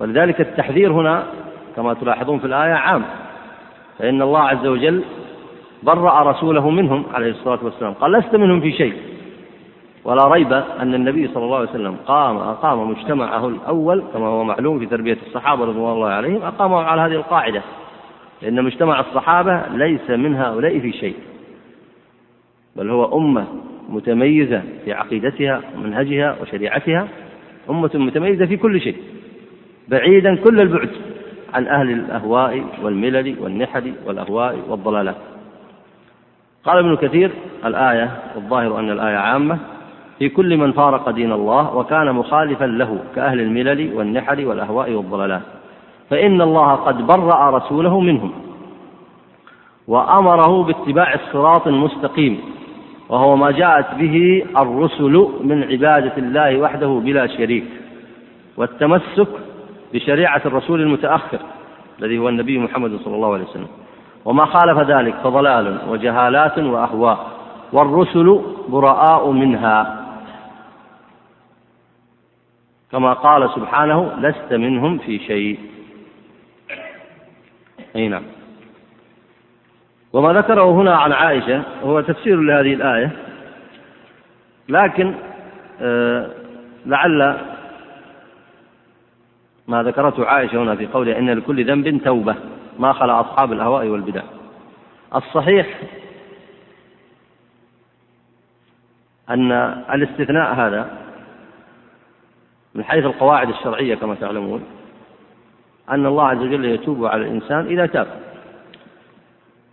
ولذلك التحذير هنا كما تلاحظون في الآية عام. فإن الله عز وجل برأ رسوله منهم عليه الصلاة والسلام. قال لست منهم في شيء. ولا ريب أن النبي صلى الله عليه وسلم قام أقام مجتمعه الأول كما هو معلوم في تربية الصحابة رضوان الله عليهم أقامه على هذه القاعدة لأن مجتمع الصحابة ليس من هؤلاء في شيء بل هو أمة متميزة في عقيدتها ومنهجها وشريعتها أمة متميزة في كل شيء بعيدا كل البعد. عن أهل الأهواء والملل والنحل والأهواء والضلالات. قال ابن كثير الآية الظاهر أن الآية عامة. في كل من فارق دين الله وكان مخالفا له كأهل الملل والنحل والأهواء والضلالات. فإن الله قد برأ رسوله منهم وأمره باتباع الصراط المستقيم وهو ما جاءت به الرسل من عبادة الله وحده بلا شريك والتمسك بشريعة الرسول المتأخر الذي هو النبي محمد صلى الله عليه وسلم. وما خالف ذلك فضلال وجهالات وأهواء والرسل براء منها. كما قال سبحانه لست منهم في شيء. أي نعم. وما ذكره هنا عن عائشة هو تفسير لهذه الآية لكن آه لعل ما ذكرته عائشة هنا في قولها إن لكل ذنب توبة ما خلا أصحاب الأهواء والبدع. الصحيح أن الاستثناء هذا من حيث القواعد الشرعية كما تعلمون أن الله عز وجل يتوب على الإنسان إذا تاب.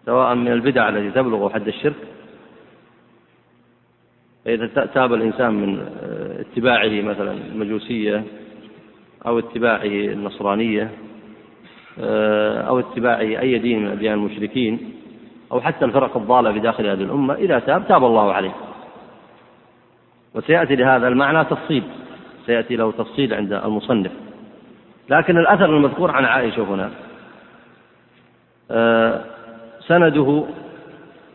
سواء من البدع التي تبلغ حد الشرك فإذا تاب الإنسان من اتباعه مثلا المجوسية أو اتباعه النصرانية أو اتباعه أي دين من أديان المشركين أو حتى الفرق الضالة في داخل هذه الأمة إذا تاب تاب الله عليه. وسيأتي لهذا المعنى تفصيل سيأتي له تفصيل عند المصنف. لكن الأثر المذكور عن عائشة هنا سنده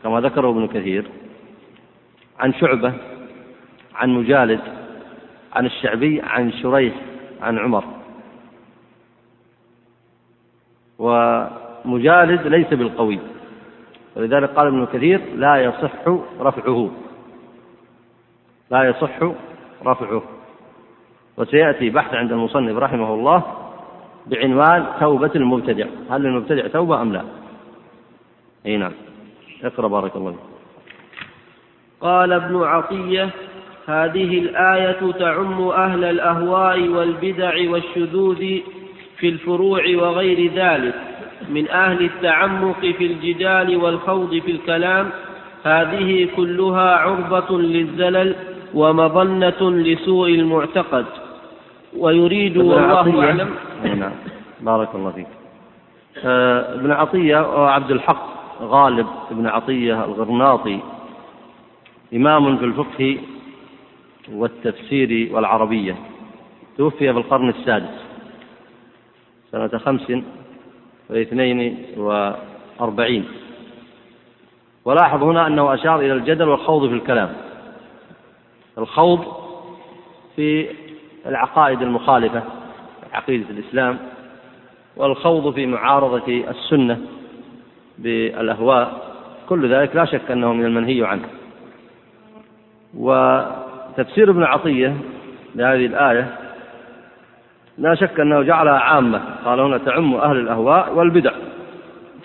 كما ذكره ابن كثير عن شعبة عن مجالد عن الشعبي عن شريح عن عمر. ومجالد ليس بالقوي. ولذلك قال ابن كثير لا يصح رفعه. لا يصح رفعه. وسيأتي بحث عند المصنف رحمه الله بعنوان توبة المبتدع. هل للمبتدع توبة أم لا؟ أي نعم. اقرأ بارك الله قال ابن عطية هذه الآية تعم أهل الأهواء والبدع والشذوذ في الفروع وغير ذلك. من أهل التعمق في الجدال والخوض في الكلام هذه كلها عرضة للزلل ومظنة لسوء المعتقد. ويريد والله أعلم. نعم بارك الله فيك. آه، ابن عطية وعبد الحق غالب ابن عطية الغرناطي إمام في الفقه والتفسير والعربية. توفي في القرن السادس سنة خمس واثنين وأربعين. ولاحظ هنا أنه أشار إلى الجدل والخوض في الكلام. الخوض في العقائد المخالفة عقيدة الإسلام والخوض في معارضة السنة بالأهواء. كل ذلك لا شك أنه من المنهي عنه. وتفسير ابن عطية لهذه الآية لا شك أنه جعلها عامة. قال هنا تعم أهل الأهواء والبدع.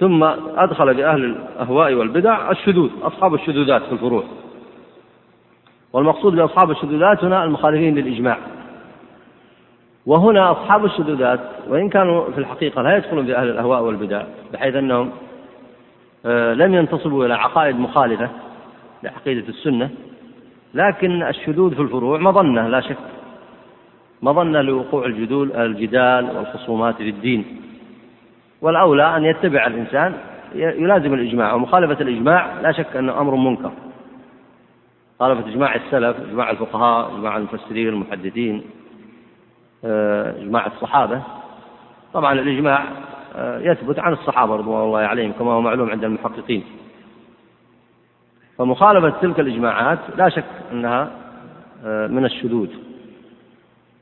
ثم أدخل بأهل الأهواء والبدع الشذوذ أصحاب الشذوذات في الفروع. والمقصود بأصحاب الشذوذات هنا المخالفين للإجماع. وهنا أصحاب الشذوذات وإن كانوا في الحقيقة لا يدخلون في أهل الأهواء والبدع بحيث أنهم آه، لم ينتصبوا إلى عقائد مخالفة لعقيدة السنة. لكن الشذوذ في الفروع مظنة لا شك. مظنة لوقوع الجدول الجدال والخصومات في الدين. والأولى أن يتبع الإنسان يلازم الإجماع. ومخالفة الإجماع لا شك أنه أمر منكر. مخالفة إجماع السلف إجماع الفقهاء إجماع المفسرين المحدثين آه، إجماع الصحابة. طبعا الإجماع آه، يثبت عن الصحابة رضوان الله عليهم كما هو معلوم عند المحققين. فمخالفة تلك الإجماعات لا شك أنها آه، من الشذوذ.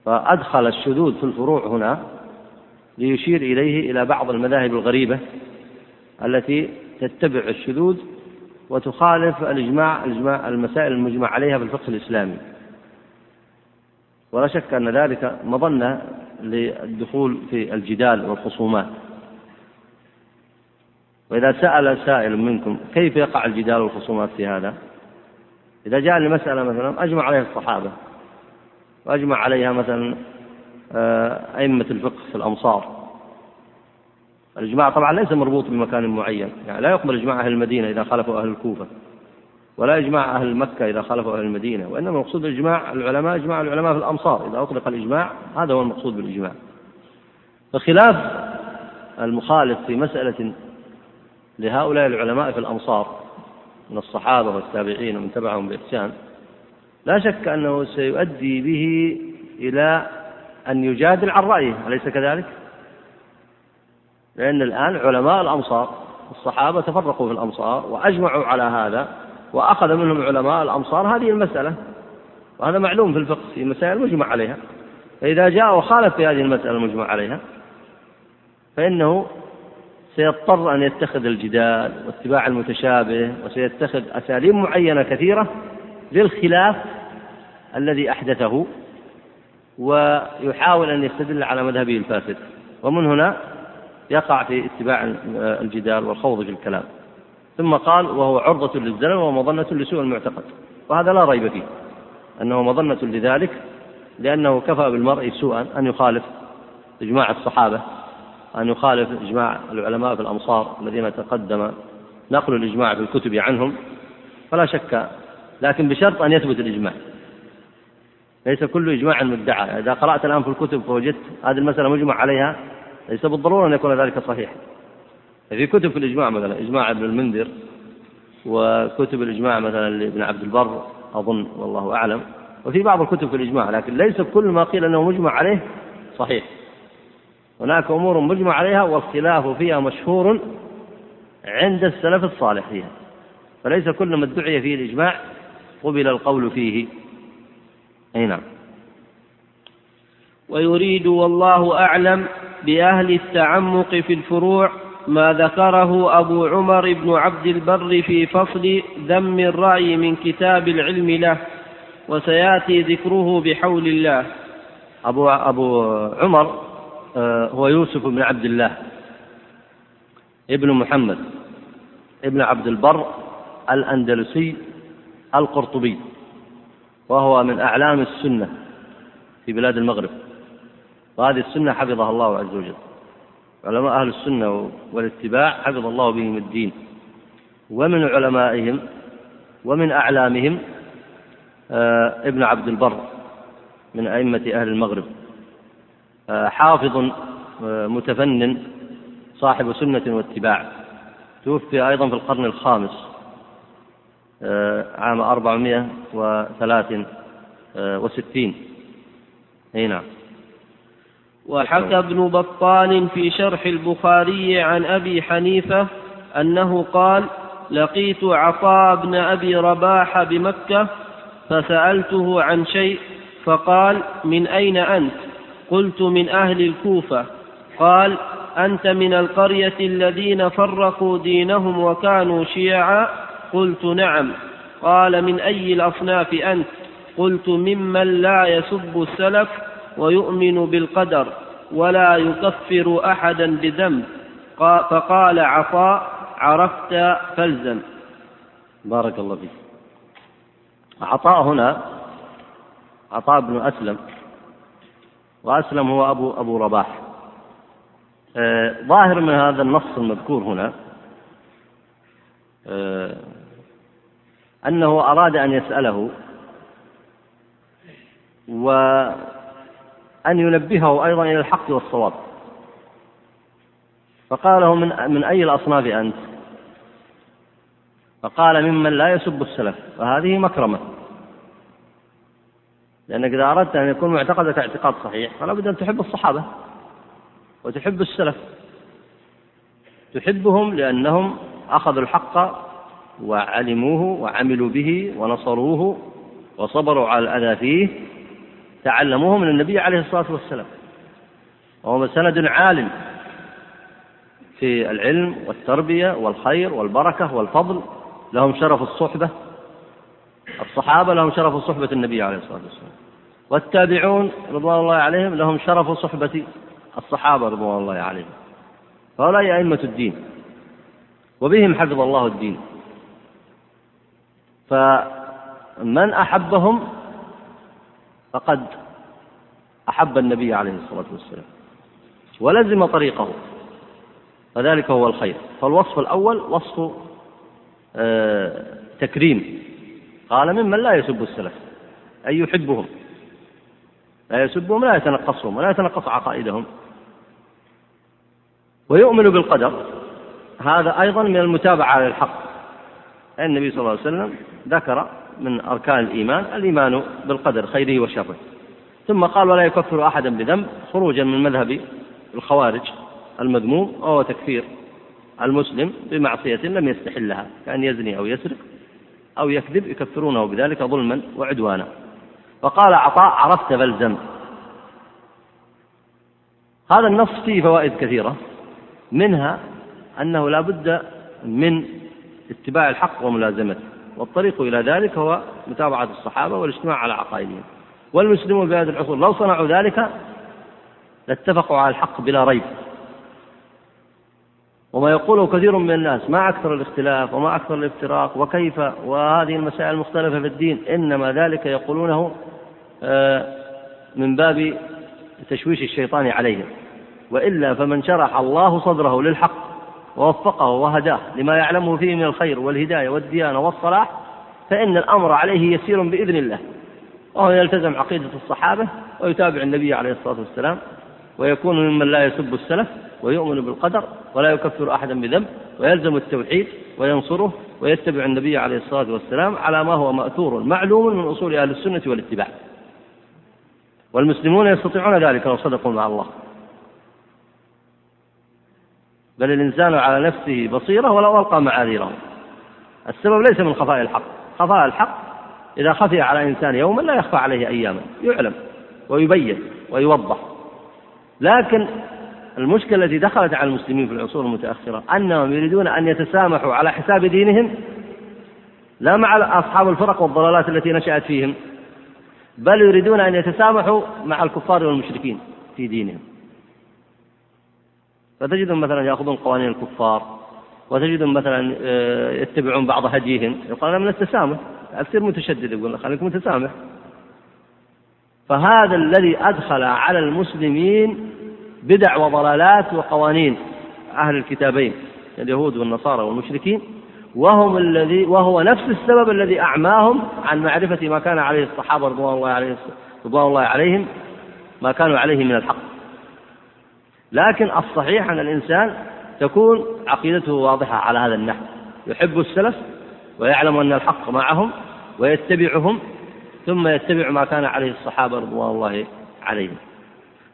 فأدخل الشذوذ في الفروع هنا ليشير إليه إلى بعض المذاهب الغريبة التي تتبع الشذوذ وتخالف الإجماع الإجماع المسائل المجمع عليها في الفقه الإسلامي. ولا شك أن ذلك مظنة للدخول في الجدال والخصومات. وإذا سأل سائل منكم كيف يقع الجدال والخصومات في هذا؟ إذا جاء لمسألة مثلا أجمع عليها الصحابة وأجمع عليها مثلا آه، أئمة الفقه في الأمصار. الإجماع طبعا ليس مربوط بمكان معين يعني لا يقبل إجماع أهل المدينة إذا خالفوا أهل الكوفة ولا إجماع أهل مكة إذا خالفوا أهل المدينة وإنما المقصود إجماع العلماء إجماع العلماء في الأمصار. إذا أطلق الإجماع هذا هو المقصود بالإجماع. فخلاف المخالف في مسألة لهؤلاء العلماء في الأمصار من الصحابة والتابعين ومن تبعهم بإحسان لا شك أنه سيؤدي به إلى أن يجادل عن رأيه أليس كذلك؟ لأن الآن علماء الأمصار الصحابة تفرقوا في الأمصار وأجمعوا على هذا وأخذ منهم علماء الأمصار هذه المسألة وهذا معلوم في الفقه في مسائل مجمع عليها فإذا جاء وخالف في هذه المسألة المجمع عليها فإنه سيضطر أن يتخذ الجدال واتباع المتشابه وسيتخذ أساليب معينة كثيرة للخلاف الذي أحدثه ويحاول أن يستدل على مذهبه الفاسد. ومن هنا يقع في اتباع الجدال والخوض في الكلام. ثم قال وهو عرضة للزلل ومظنة لسوء المعتقد. وهذا لا ريب فيه أنه مظنة لذلك لأنه كفى بالمرء سوءا أن يخالف إجماع الصحابة. أن يخالف إجماع العلماء في الأمصار الذين تقدم نقل الإجماع في الكتب عنهم فلا شك لكن بشرط أن يثبت الإجماع. ليس كل إجماع مدعى. إذا قرأت الآن في الكتب فوجدت هذه المسألة مجمع عليها ليس بالضرورة أن يكون ذلك صحيح. في كتب في الإجماع مثلا إجماع ابن المنذر وكتب الإجماع مثلا لابن عبد البر أظن والله أعلم. وفي بعض الكتب في الإجماع لكن ليس كل ما قيل أنه مجمع عليه صحيح. هناك أمور مجمع عليها والخلاف فيها مشهور عند السلف الصالح فيها فليس كل ما ادعي فيه الإجماع قبل القول فيه. أي نعم. ويريد والله أعلم بأهل التعمق في الفروع ما ذكره أبو عمر بن عبد البر في فصل ذم الرأي من كتاب العلم له وسيأتي ذكره بحول الله. أبو أبو عمر هو يوسف بن عبد الله ابن محمد ابن عبد البر الأندلسي القرطبي وهو من أعلام السنة في بلاد المغرب. وهذه السنة حفظها الله عز وجل. علماء أهل السنة والاتباع حفظ الله بهم الدين. ومن علمائهم ومن أعلامهم آه، ابن عبد البر من أئمة أهل المغرب. آه، حافظ آه، متفنن صاحب سنة واتباع. توفي أيضا في القرن الخامس عام أربعمائة وثلاث وستين. أي نعم. وحكى ابن بطال في شرح البخاري عن أبي حنيفة أنه قال لقيت عطاء بن أبي رباح بمكة فسألته عن شيء فقال من أين أنت؟ قلت من أهل الكوفة. قال أنت من القرية الذين فرقوا دينهم وكانوا شيعا؟ قلت نعم. قال من أي الأصناف أنت؟ قلت ممن لا يسب السلف ويؤمن بالقدر ولا يكفر أحدا بذنب. فقال عطاء عرفت فالزم. بارك الله فيك. عطاء هنا عطاء بن أسلم. وأسلم هو أبو أبو رباح. آه ظاهر من هذا النص المذكور هنا آه أنه أراد أن يسأله وأن ينبهه أيضا إلى الحق والصواب. فقال له من من أي الأصناف أنت؟ فقال ممن لا يسب السلف. فهذه مكرمة. لأنك إذا أردت أن يكون معتقدك اعتقاد صحيح فلا بد أن تحب الصحابة وتحب السلف. تحبهم لأنهم أخذوا الحق وعلموه وعملوا به ونصروه وصبروا على الأذى فيه. تعلموه من النبي عليه الصلاة والسلام. وهو سند عال في العلم والتربية والخير والبركة والفضل. لهم شرف الصحبة. الصحابة لهم شرف صحبة النبي عليه الصلاة والسلام. والتابعون رضوان الله عليهم لهم شرف صحبة الصحابة رضوان الله عليهم. هؤلاء أئمة الدين. وبهم حفظ الله الدين. فمن أحبهم فقد أحب النبي عليه الصلاة والسلام. ولزم طريقه. فذلك هو الخير. فالوصف الأول وصف آه، تكريم. قال ممن لا يسب السلف؟ أي يحبهم؟ لا يسبهم لا يتنقصهم ولا يتنقص عقائدهم. ويؤمن بالقدر. هذا أيضا من المتابعة على الحق. النبي صلى الله عليه وسلم ذكر من أركان الإيمان الإيمان بالقدر خيره وشره. ثم قال ولا يكفر أحدا بذنب خروجا من مذهب الخوارج المذموم وهو تكفير المسلم بمعصية لم يستحلها كأن يزني أو يسرق. أو يكذب يكفرونه. بذلك ظلما وعدوانا فقال عطاء عرفت فالزم هذا النص فيه فوائد كثيرة منها أنه لا بد من اتباع الحق وملازمته والطريق إلى ذلك هو متابعة الصحابة والاجتماع على عقائدهم. والمسلمون في هذه العصور لو صنعوا ذلك لاتفقوا على الحق بلا ريب. وما يقوله كثير من الناس ما أكثر الاختلاف وما أكثر الإفتراق وكيف وهذه المسائل المختلفة في الدين إنما ذلك يقولونه آه، من باب تشويش الشيطان عليهم. وإلا فمن شرح الله صدره للحق ووفقه وهداه لما يعلمه فيه من الخير والهداية والديانة والصلاح فإن الأمر عليه يسير بإذن الله. وهو يلتزم عقيدة الصحابة ويتابع النبي عليه الصلاة والسلام ويكون ممن لا يسب السلف. ويؤمن بالقدر ولا يكفر أحدا بذنب ويلزم التوحيد وينصره ويتبع النبي عليه الصلاة والسلام على ما هو مأثور معلوم من أصول أهل السنة والاتباع. والمسلمون يستطيعون ذلك لو صدقوا مع الله. بل الإنسان على نفسه بصيرة ولو ألقى معاذيره. السبب ليس من خفاء الحق. خفاء الحق إذا خفي على إنسان يوما لا يخفى عليه أياما. يعلم ويبين ويوضح. لكن المشكلة التي دخلت على المسلمين في العصور المتأخرة أنهم يريدون أن يتسامحوا على حساب دينهم لا مع أصحاب الفرق والضلالات التي نشأت فيهم بل يريدون أن يتسامحوا مع الكفار والمشركين في دينهم. فتجدهم مثلا يأخذون قوانين الكفار وتجدهم مثلا آه، يتبعون بعض هديهم. يقال من التسامح أصير متشدد يقول خليك متسامح. فهذا الذي أدخل على المسلمين بدع وضلالات وقوانين أهل الكتابين اليهود والنصارى والمشركين وهم الذي وهو نفس السبب الذي أعماهم عن معرفة ما كان عليه الصحابة رضوان الله عليهم رضوان الله عليهم ما كانوا عليه من الحق. لكن الصحيح أن الإنسان تكون عقيدته واضحة على هذا النحو. يحب السلف ويعلم أن الحق معهم ويتبعهم ثم يتبع ما كان عليه الصحابة رضوان الله عليهم.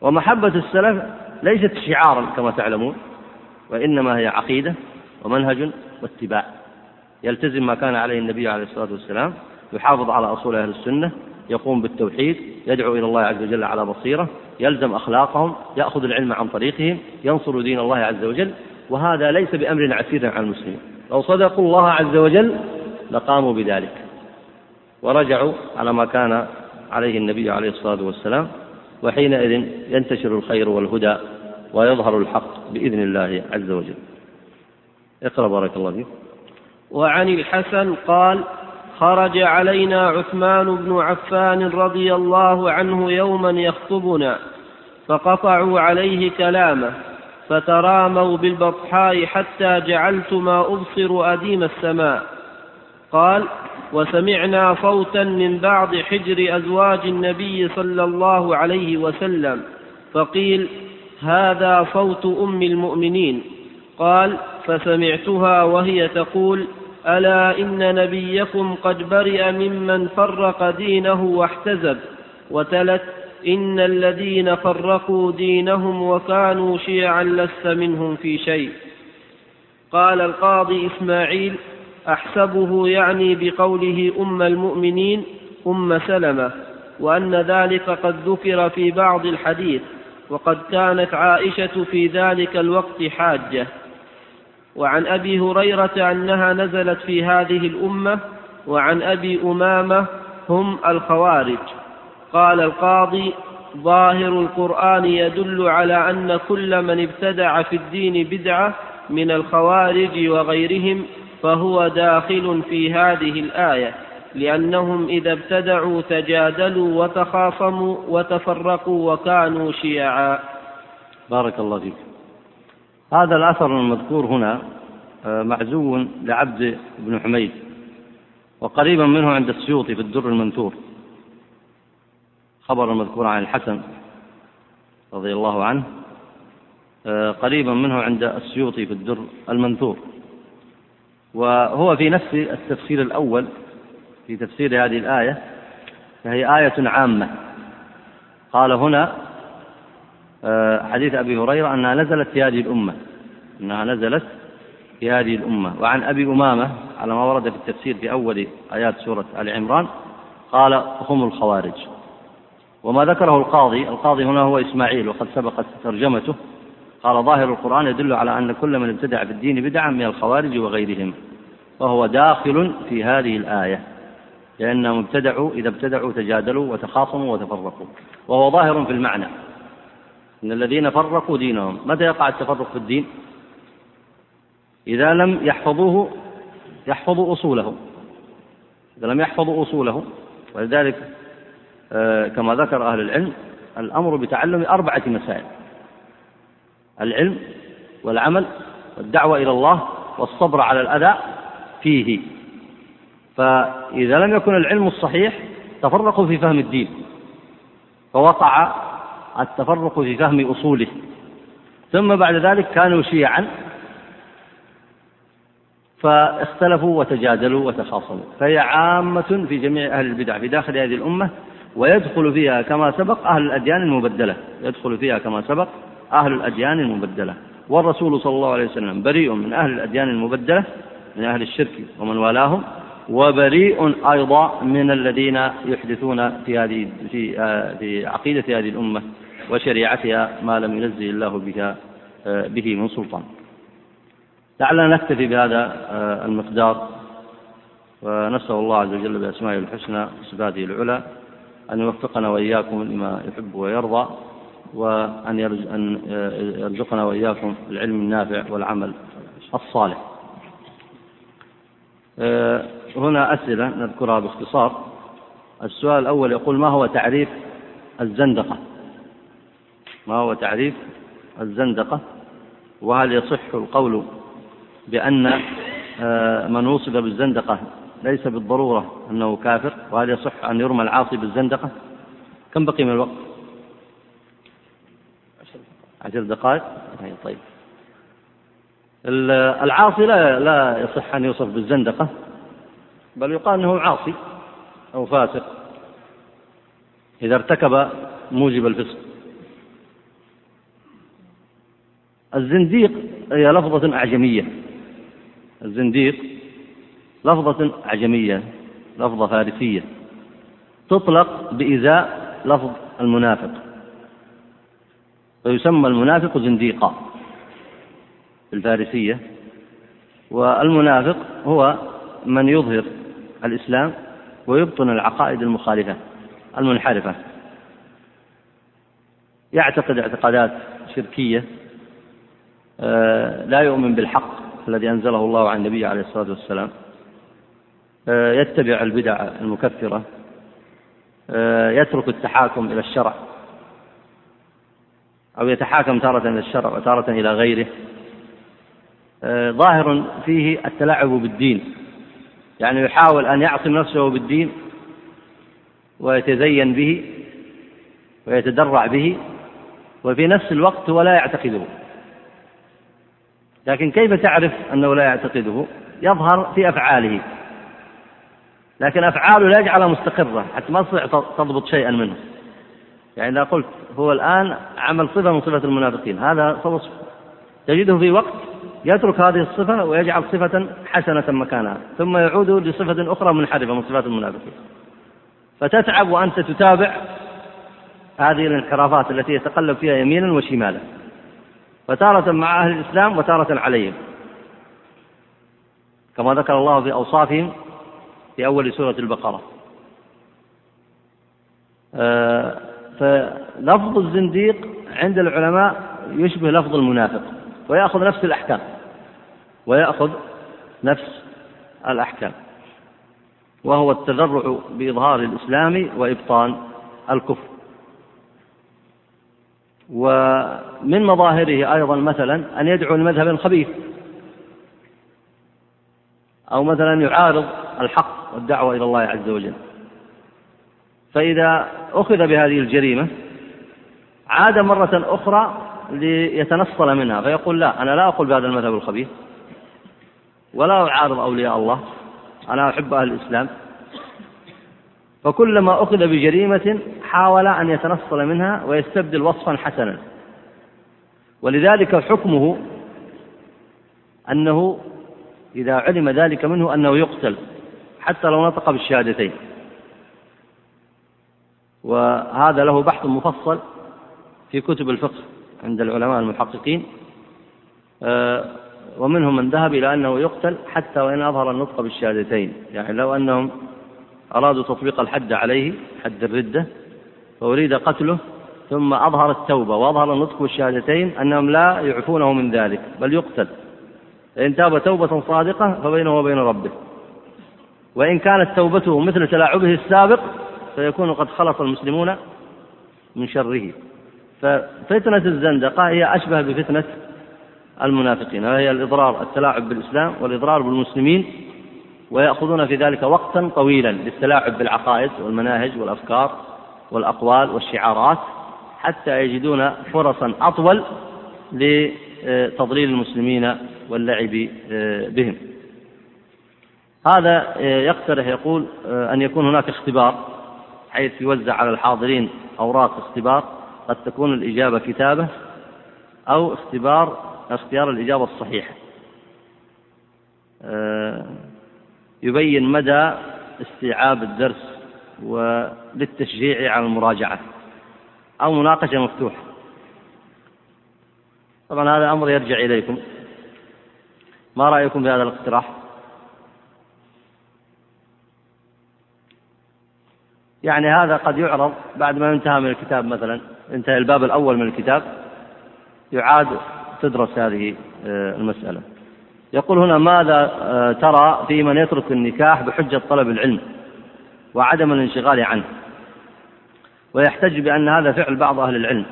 ومحبة السلف ليست شعارا كما تعلمون وإنما هي عقيدة ومنهج واتباع. يلتزم ما كان عليه النبي عليه الصلاة والسلام يحافظ على أصول أهل السنة يقوم بالتوحيد يدعو إلى الله عز وجل على بصيرة يلزم أخلاقهم يأخذ العلم عن طريقهم ينصر دين الله عز وجل وهذا ليس بأمر عسير على المسلمين. لو صدقوا الله عز وجل لقاموا بذلك. ورجعوا على ما كان عليه النبي عليه الصلاة والسلام. وحينئذ ينتشر الخير والهدى ويظهر الحق بإذن الله عز وجل. اقرأ بارك الله فيك. وعن الحسن قال خرج علينا عثمان بن عفان رضي الله عنه يوما يخطبنا فقطعوا عليه كلامه فتراموا بالبطحاء حتى جعلت ما أبصر أديم السماء. قال وسمعنا صوتا من بعض حجر أزواج النبي صلى الله عليه وسلم فقيل هذا صوت أم المؤمنين. قال فسمعتها وهي تقول ألا إن نبيكم قد برئ ممن فرق دينه واحتزب وتلت إن الذين فرقوا دينهم وكانوا شيعا لست منهم في شيء. قال القاضي إسماعيل أحسبه يعني بقوله أم المؤمنين أم سلمة وأن ذلك قد ذكر في بعض الحديث وقد كانت عائشة في ذلك الوقت حاجة. وعن أبي هريرة أنها نزلت في هذه الأمة وعن أبي أمامة هم الخوارج. قال القاضي ظاهر القرآن يدل على أن كل من ابتدع في الدين بدعة من الخوارج وغيرهم فهو داخل في هذه الآية لأنهم إذا ابتدعوا تجادلوا وتخاصموا وتفرقوا وكانوا شيعا. بارك الله فيك. هذا الأثر المذكور هنا آه، معزو لعبد بن حميد وقريبا منه عند السيوطي في الدر المنثور. خبر المذكور عن الحسن رضي الله عنه آه، قريبا منه عند السيوطي في الدر المنثور. وهو في نفس التفسير الأول في تفسير هذه الآية فهي آية عامة. قال هنا آه، حديث أبي هريرة أنها نزلت في هذه الأمة. أنها نزلت في هذه الأمة. وعن أبي أمامة على ما ورد في التفسير في أول آيات سورة آل عمران قال هم الخوارج. وما ذكره القاضي القاضي هنا هو إسماعيل وقد سبقت ترجمته. قال ظاهر القرآن يدل على أن كل من ابتدع في الدين بدعا من الخوارج وغيرهم فهو داخل في هذه الآية لأنهم ابتدعوا إذا ابتدعوا تجادلوا وتخاصموا وتفرقوا وهو ظاهر في المعنى. إن الذين فرقوا دينهم متى يقع التفرق في الدين؟ إذا لم يحفظوه يحفظوا أصوله إذا لم يحفظوا أصوله ولذلك آه، كما ذكر أهل العلم الأمر بتعلم أربعة مسائل. العلم والعمل والدعوة إلى الله والصبر على الأذى فيه. فإذا لم يكن العلم الصحيح تفرقوا في فهم الدين. فوقع التفرق في فهم أصوله. ثم بعد ذلك كانوا شيعا فاختلفوا وتجادلوا وتخاصموا. فهي عامة في جميع أهل البدع في داخل هذه الأمة ويدخل فيها كما سبق أهل الأديان المبدلة. يدخل فيها كما سبق أهل الأديان المبدلة والرسول صلى الله عليه وسلم بريء من أهل الأديان المبدلة من أهل الشرك ومن والاهم وبريء أيضا من الذين يحدثون في هذه في في عقيدة هذه الأمة وشريعتها ما لم ينزل الله بها به من سلطان. لعلنا نكتفي بهذا آه، المقدار ونسأل الله عز وجل بأسمائه الحسنى وصفاته العلى أن يوفقنا وإياكم لما يحب ويرضى وأن أن يرزقنا وإياكم العلم النافع والعمل الصالح. آه، هنا أسئلة نذكرها باختصار. السؤال الأول يقول ما هو تعريف الزندقة؟ ما هو تعريف الزندقة؟ وهل يصح القول بأن آه، من وصف بالزندقة ليس بالضرورة أنه كافر وهل يصح أن يرمى العاصي بالزندقة كم بقي من الوقت عشر دقائق؟ طيب العاصي لا لا يصح أن يوصف بالزندقة بل يقال أنه عاصي أو فاسق إذا ارتكب موجب الفسق. الزنديق هي لفظة أعجمية. الزنديق لفظة أعجمية لفظة فارسية تطلق بإزاء لفظ المنافق. ويسمى المنافق زنديقا بالفارسية والمنافق هو من يظهر الإسلام ويبطن العقائد المخالفة المنحرفة. يعتقد اعتقادات شركية آه، لا يؤمن بالحق الذي أنزله الله عن النبي عليه الصلاة والسلام. آه، يتبع البدع المكفرة. آه، يترك التحاكم إلى الشرع. أو يتحاكم تارة إلى الشرع وتارة إلى غيره ظاهر فيه التلاعب بالدين. يعني يحاول أن يعصم نفسه بالدين ويتزين به ويتدرع به وفي نفس الوقت هو لا يعتقده. لكن كيف تعرف أنه لا يعتقده؟ يظهر في أفعاله. لكن أفعاله لا يجعلها مستقرة حتى ما تستطيع تضبط شيئا منه. يعني إذا قلت هو الآن عمل صفة من صفة المنافقين هذا صفة تجده في وقت يترك هذه الصفة ويجعل صفة حسنة مكانها ثم يعود لصفة أخرى منحرفة من صفات المنافقين. فتتعب وأنت تتابع هذه الانحرافات التي يتقلب فيها يمينا وشمالا فتارة مع أهل الإسلام وتارة عليهم. كما ذكر الله في أوصافهم في أول سورة البقرة. آه، فلفظ الزنديق عند العلماء يشبه لفظ المنافق ويأخذ نفس الأحكام ويأخذ نفس الأحكام. وهو التذرع بإظهار الإسلام وإبطان الكفر. ومن مظاهره أيضا مثلا أن يدعو لمذهب خبيث أو مثلا يعارض الحق والدعوة إلى الله عز وجل. فإذا أخذ بهذه الجريمة عاد مرة أخرى ليتنصل منها فيقول لا أنا لا أقول بهذا المذهب الخبيث ولا أعارض أولياء الله أنا أحب أهل الإسلام. فكلما أخذ بجريمة حاول أن يتنصل منها ويستبدل وصفا حسنا. ولذلك حكمه أنه إذا علم ذلك منه أنه يقتل حتى لو نطق بالشهادتين. وهذا له بحث مفصل في كتب الفقه عند العلماء المحققين. آه، ومنهم من ذهب إلى أنه يقتل حتى وإن أظهر النطق بالشهادتين. يعني لو أنهم أرادوا تطبيق الحد عليه حد الردة فأريد قتله ثم أظهر التوبة وأظهر النطق بالشهادتين أنهم لا يعفونه من ذلك بل يقتل. فإن تاب توبة صادقة فبينه وبين ربه. وإن كانت توبته مثل تلاعبه السابق فيكون قد خلص المسلمون من شره. ففتنة الزندقة هي أشبه بفتنة المنافقين وهي الإضرار التلاعب بالإسلام والإضرار بالمسلمين ويأخذون في ذلك وقتا طويلا للتلاعب بالعقائد والمناهج والأفكار والأقوال والشعارات حتى يجدون فرصا أطول لتضليل المسلمين واللعب بهم. هذا يقترح يقول أن يكون هناك اختبار. حيث يوزع على الحاضرين أوراق اختبار قد تكون الإجابة كتابة أو اختبار اختيار الإجابة الصحيحة. يبين مدى استيعاب الدرس وللتشجيع على المراجعة أو مناقشة مفتوحة. طبعا هذا أمر يرجع إليكم. ما رأيكم في هذا الاقتراح؟ يعني هذا قد يعرض بعد ما ينتهى من الكتاب مثلا انتهى الباب الأول من الكتاب يعاد تدرس هذه آه، المسألة. يقول هنا ماذا آه، ترى في من يترك النكاح بحجة طلب العلم وعدم الانشغال عنه؟ ويحتج بأن هذا فعل بعض أهل العلم.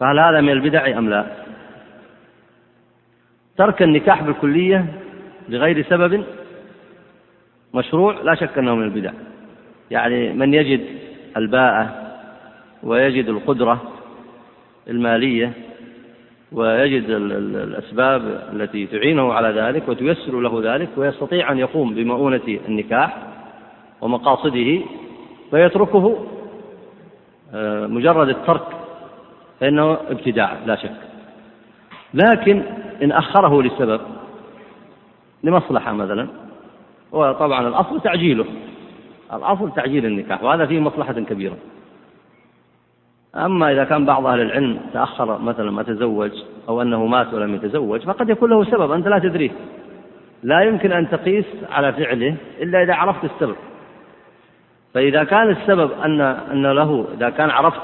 فهل هذا من البدع أم لا؟ ترك النكاح بالكلية بغير سبب؟ مشروع لا شك أنه من البدع. يعني من يجد الباءة ويجد القدرة المالية ويجد الأسباب التي تعينه على ذلك وتيسر له ذلك ويستطيع أن يقوم بمؤونة النكاح ومقاصده فيتركه آه، مجرد الترك فإنه ابتداع لا شك. لكن إن أخره لسبب لمصلحة مثلا وطبعا الأصل تعجيله. الأصل تعجيل النكاح وهذا فيه مصلحة كبيرة. أما إذا كان بعض أهل العلم تأخر مثلا ما تزوج أو أنه مات ولم يتزوج فقد يكون له سبب أنت لا تدريه لا يمكن أن تقيس على فعله إلا إذا عرفت السبب. فإذا كان السبب أن أن له إذا كان عرفت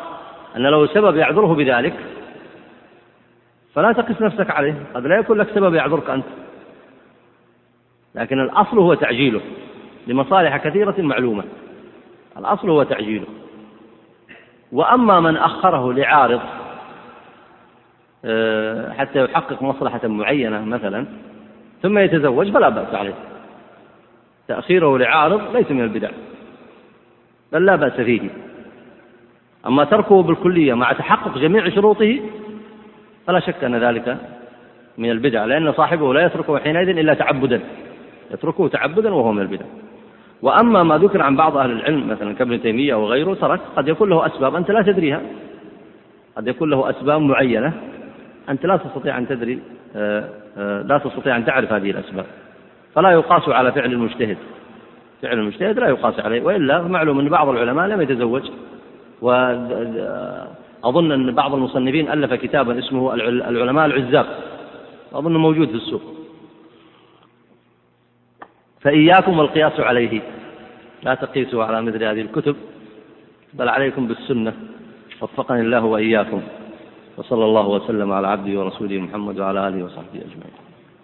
أن له سبب يعذره بذلك فلا تقس نفسك عليه. قد لا يكون لك سبب يعذرك أنت. لكن الأصل هو تعجيله لمصالح كثيرة معلومة. الأصل هو تعجيله. وأما من أخره لعارض آه، حتى يحقق مصلحة معينة مثلا ثم يتزوج فلا بأس عليه. تأخيره لعارض ليس من البدع بل لا بأس فيه. أما تركه بالكلية مع تحقق جميع شروطه فلا شك أن ذلك من البدع لأن صاحبه لا يتركه حينئذ إلا تعبدا. يتركه تعبدا وهو من البدع. وأما ما ذكر عن بعض أهل العلم مثلا كابن تيمية وغيره ترك قد يكون له أسباب أنت لا تدريها. قد يكون له أسباب معينة أنت لا تستطيع أن تدري آه، آه، لا تستطيع أن تعرف هذه الأسباب. فلا يقاس على فعل المجتهد. فعل المجتهد لا يقاس عليه وإلا معلوم أن بعض العلماء لم يتزوج. وأظن أن بعض المصنفين ألف كتابا اسمه العلماء العزاب أظن موجود في السوق. فإياكم والقياس عليه. لا تقيسوا على مثل هذه الكتب بل عليكم بالسنة. وفقني الله وإياكم. وصلى الله وسلم على عبده ورسوله محمد وعلى آله وصحبه أجمعين.